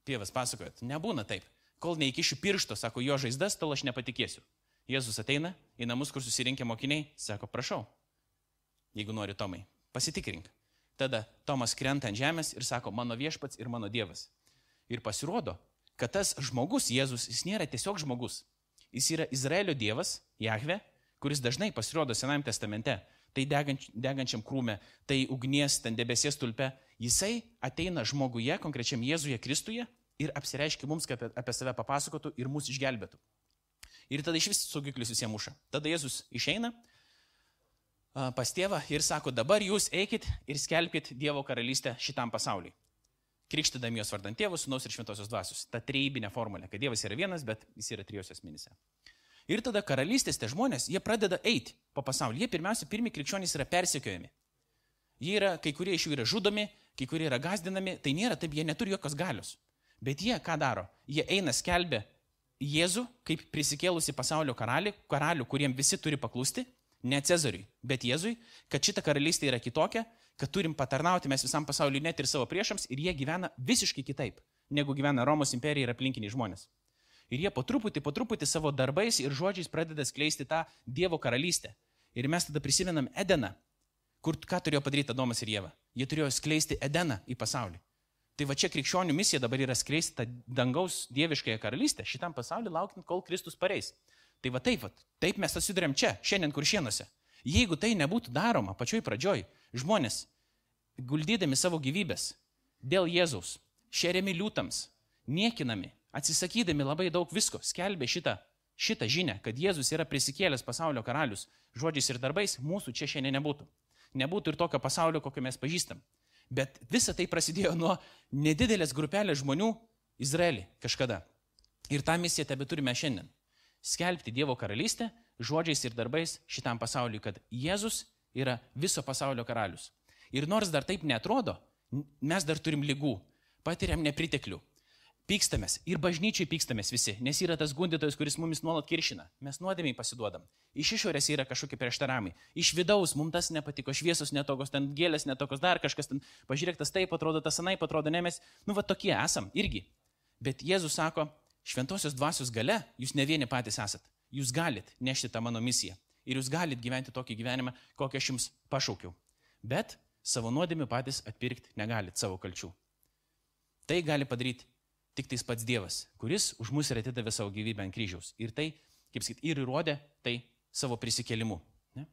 Speaker 1: tėvas pasakojat, nebūna taip. Kol neįkišiu piršto, sako, jo žaizdas, tol aš nepatikėsiu. Jėzus ateina į namus, kur susirinkę mokiniai, sako, prašau, jeigu nori Tomai, pasitikrink. Tada Tomas krenta ant žemės ir sako, mano viešpats ir mano Dievas. Ir pasirodo, kad tas žmogus, Jėzus, jis nėra tiesiog žmogus. Jis yra Izraelio Dievas, Jahve, kuris dažnai pasirodo Senajame testamente. Tai deganč, degančiam krūme, tai ugnies, ten debesies tulpe. Jisai ateina žmoguje, konkrečiam Jėzuje Kristuje ir apsireiškia mums, kad apie, apie save papasakotų ir mus išgelbėtų. Ir tada iš vis saugiklius visiems muša. Tada Jėzus išeina pas tėvą ir sako, dabar jūs eikit ir skelbkite Dievo karalystę šitam pasauliui. Krikštydami jos vardant tėvus, sunaus ir šventosios dvasios. Ta treibinė formulė, kad Dievas yra vienas, bet jis yra trijose asmenyse. Ir tada karalystės tie žmonės, jie pradeda eiti po pasaulį. Jie pirmiausia, pirmi krikščionys yra persekiojami. Jie yra, kai kurie iš jų yra žudomi, kai kurie yra gazdinami, tai nėra taip, jie neturi jokios galios. Bet jie ką daro? Jie eina skelbia Jėzų kaip prisikėlusi pasaulio karalių, karalių, kuriem visi turi paklusti, ne Cezariui, bet Jėzui, kad šita karalystė yra kitokia, kad turim patarnauti mes visam pasauliu net ir savo priešams ir jie gyvena visiškai kitaip, negu gyvena Romos imperija ir aplinkiniai žmonės. Ir jie po truputį, po truputį savo darbais ir žodžiais pradeda skleisti tą Dievo karalystę. Ir mes tada prisimenam Edeną, kur ką turėjo padaryti Adomas ir Jėva. Jie turėjo skleisti Edeną į pasaulį. Tai va čia krikščionių misija dabar yra skleisti tą dangaus dieviškąją karalystę šitam pasauliu, laukiant, kol Kristus pareis. Tai va taip, va, taip mes susidurėm čia, šiandien kuršienose. Jeigu tai nebūtų daroma pačioj pradžioj, žmonės, guldydami savo gyvybės dėl Jėzaus, šeriami liūtams, niekinami, atsisakydami labai daug visko, skelbė šitą, šitą žinę, kad Jėzus yra prisikėlęs pasaulio karalius, žodžiais ir darbais, mūsų čia šiandien nebūtų. Nebūtų ir tokio pasaulio, kokio mes pažįstam. Bet visa tai prasidėjo nuo nedidelės grupelės žmonių Izraelį kažkada. Ir tą misiją tebe turime šiandien. Skelbti Dievo karalystę žodžiais ir darbais šitam pasauliu, kad Jėzus yra viso pasaulio karalius. Ir nors dar taip netrodo, mes dar turim lygų, patiriam nepriteklių, pykstamės ir bažnyčiai pykstamės visi, nes yra tas gundytojas, kuris mumis nuolat kiršina. Mes nuodėmiai pasiduodam. Iš išorės yra kažkokie prieštaravimai. Iš vidaus mums tas nepatiko, šviesos netokos, ten gėlės netokos, dar kažkas ten, pažiūrėk, tas taip atrodo, tas anai atrodo, ne mes, nu va tokie esam irgi. Bet Jėzus sako, šventosios dvasios gale jūs ne vieni patys esat. Jūs galit nešti tą mano misiją. Ir jūs galit gyventi tokį gyvenimą, kokį aš jums pašaukiau. Bet savo nuodėmių patys atpirkti negalit savo kalčių. Tai gali padaryti tik tais pats Dievas, kuris už mus ir atidavė savo gyvybę ant kryžiaus. Ir tai, kaip sakyt, ir įrodė tai savo prisikėlimu. Ne?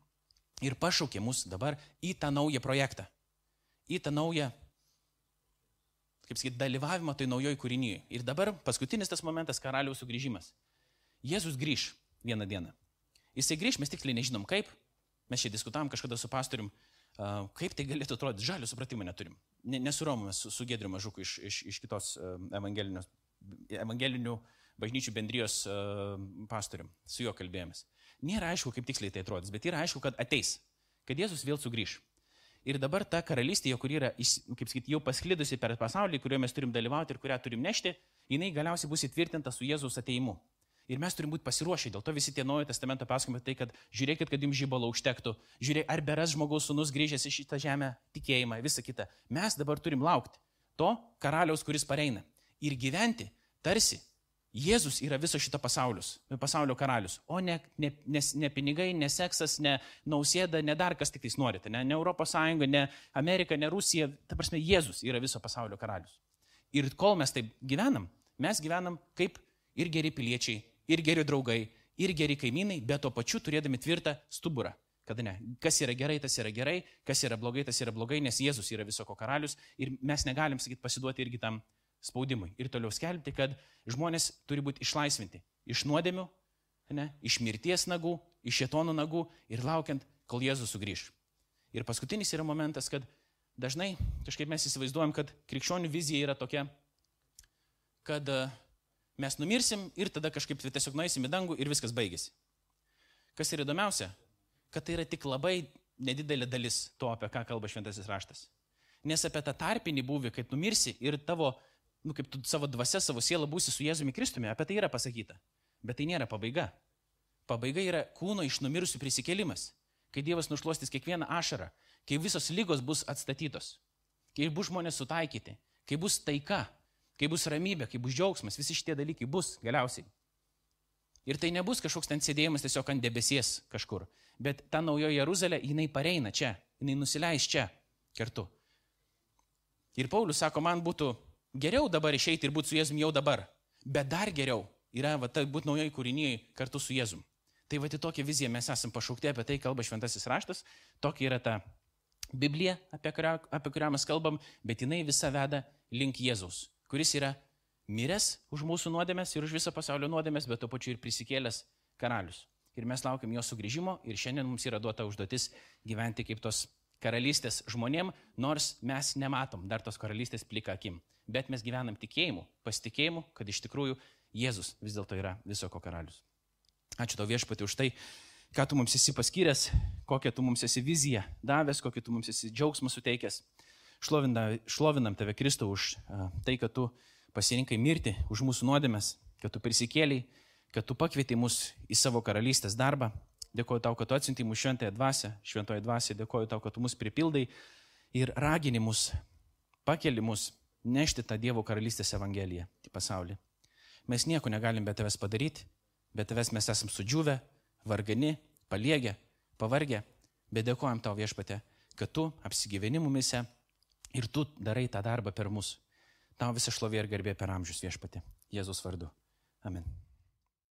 Speaker 1: Ir pašaukė mus dabar į tą naują projektą. Į tą naują, kaip sakyt, dalyvavimą tai naujoj kūrinyje. Ir dabar paskutinis tas momentas - karaliaus sugrįžimas. Jėzus grįž vieną dieną. Jisai grįž, mes tiksliai nežinom kaip. Mes čia diskutavom kažkada su pastorium, kaip tai galėtų atrodyti. Žalio supratimo neturim nesuromame su, su Gedriu Mažuku iš, iš, iš kitos evangelinių bažnyčių bendrijos pastorium, su juo kalbėjomės. Nėra aišku, kaip tiksliai tai atrodys, bet yra aišku, kad ateis, kad Jėzus vėl sugrįž. Ir dabar ta karalystė, kuri yra, kaip sakyti, jau pasklidusi per pasaulį, kurioje mes turim dalyvauti ir kurią turim nešti, jinai galiausiai bus įtvirtinta su Jėzaus ateimu. Ir mes turim būti pasiruošę. Dėl to visi tie naujo testamento pasakojimai tai, kad žiūrėkit, kad jums žybalo užtektų. Žiūrėk, ar beras žmogaus sunus grįžęs į šitą žemę, tikėjimą, visą kitą. Mes dabar turim laukti to karaliaus, kuris pareina. Ir gyventi tarsi Jėzus yra viso šito pasaulius, pasaulio karalius, o ne, ne, ne, ne pinigai, ne seksas, ne nausėda, ne dar kas tik tais norite, ne, ne Europos Sąjunga, ne Amerika, ne Rusija, ta prasme, Jėzus yra viso pasaulio karalius. Ir kol mes taip gyvenam, mes gyvenam kaip ir geri piliečiai, ir geri draugai, ir geri kaimynai, bet tuo pačiu turėdami tvirtą stuburą. Kada ne? Kas yra gerai, tas yra gerai, kas yra blogai, tas yra blogai, nes Jėzus yra viso ko karalius ir mes negalim, sakyt, pasiduoti irgi tam spaudimui ir toliau skelbti, kad žmonės turi būti išlaisvinti iš nuodėmių, ne, iš mirties nagų, iš šėtonų nagų ir laukiant, kol Jėzus sugrįž. Ir paskutinis yra momentas, kad dažnai kažkaip mes įsivaizduojam, kad krikščionių vizija yra tokia, kad e, mes numirsim ir tada kažkaip tiesiog nueisim į dangų ir viskas baigėsi. Kas yra įdomiausia, kad tai yra tik labai nedidelė dalis to, apie ką kalba šventasis raštas. Nes apie tą tarpinį buvį, kai numirsi ir tavo nu, kaip tu savo dvasia, savo sielą būsi su Jėzumi Kristumi, apie tai yra pasakyta. Bet tai nėra pabaiga. Pabaiga yra kūno iš numirusių prisikėlimas, kai Dievas nušluostys kiekvieną ašarą, kai visos lygos bus atstatytos, kai bus žmonės sutaikyti, kai bus taika, kai bus ramybė, kai bus džiaugsmas, visi šitie dalykai bus galiausiai. Ir tai nebus kažkoks ten sėdėjimas tiesiog ant debesies kažkur, bet ta naujoji Jeruzalė, jinai pareina čia, jinai nusileis čia kartu. Ir Paulius sako, man būtų Geriau dabar išeiti ir būti su Jėzum jau dabar, bet dar geriau yra va, tai būti naujai kūriniai kartu su Jėzum. Tai va, į tokią viziją mes esame pašaukti, apie tai kalba šventasis raštas, tokia yra ta Biblija, apie kurią, apie kurią mes kalbam, bet jinai visa veda link Jėzaus, kuris yra miręs už mūsų nuodėmės ir už viso pasaulio nuodėmės, bet tuo pačiu ir prisikėlęs karalius. Ir mes laukiam jo sugrįžimo ir šiandien mums yra duota užduotis gyventi kaip tos karalystės žmonėm, nors mes nematom dar tos karalystės plika akim bet mes gyvenam tikėjimu, pasitikėjimu, kad iš tikrųjų Jėzus vis dėlto yra viso ko karalius. Ačiū tau viešpati už tai, ką tu mums esi paskyręs, kokią tu mums esi viziją davęs, kokį tu mums esi džiaugsmą suteikęs. Šlovinam, šlovinam tave Kristau už tai, kad tu pasirinkai mirti už mūsų nuodėmės, kad tu prisikėliai, kad tu pakvietei mus į savo karalystės darbą. Dėkuoju tau, kad tu atsinti mūsų šventąją dvasę, šventoje dvasėje, dėkuoju tau, kad tu mus pripildai ir ragini mus, pakeli mus nešti tą Dievo karalystės evangeliją į pasaulį. Mes nieko negalim be tavęs padaryti, be tavęs mes esam sudžiūvę, vargani, paliegę, pavargę, bet dėkojam tau viešpate, kad tu apsigyveni mumise ir tu darai tą darbą per mus. Tau visą šlovė ir garbė per amžius viešpate. Jėzus vardu. Amen.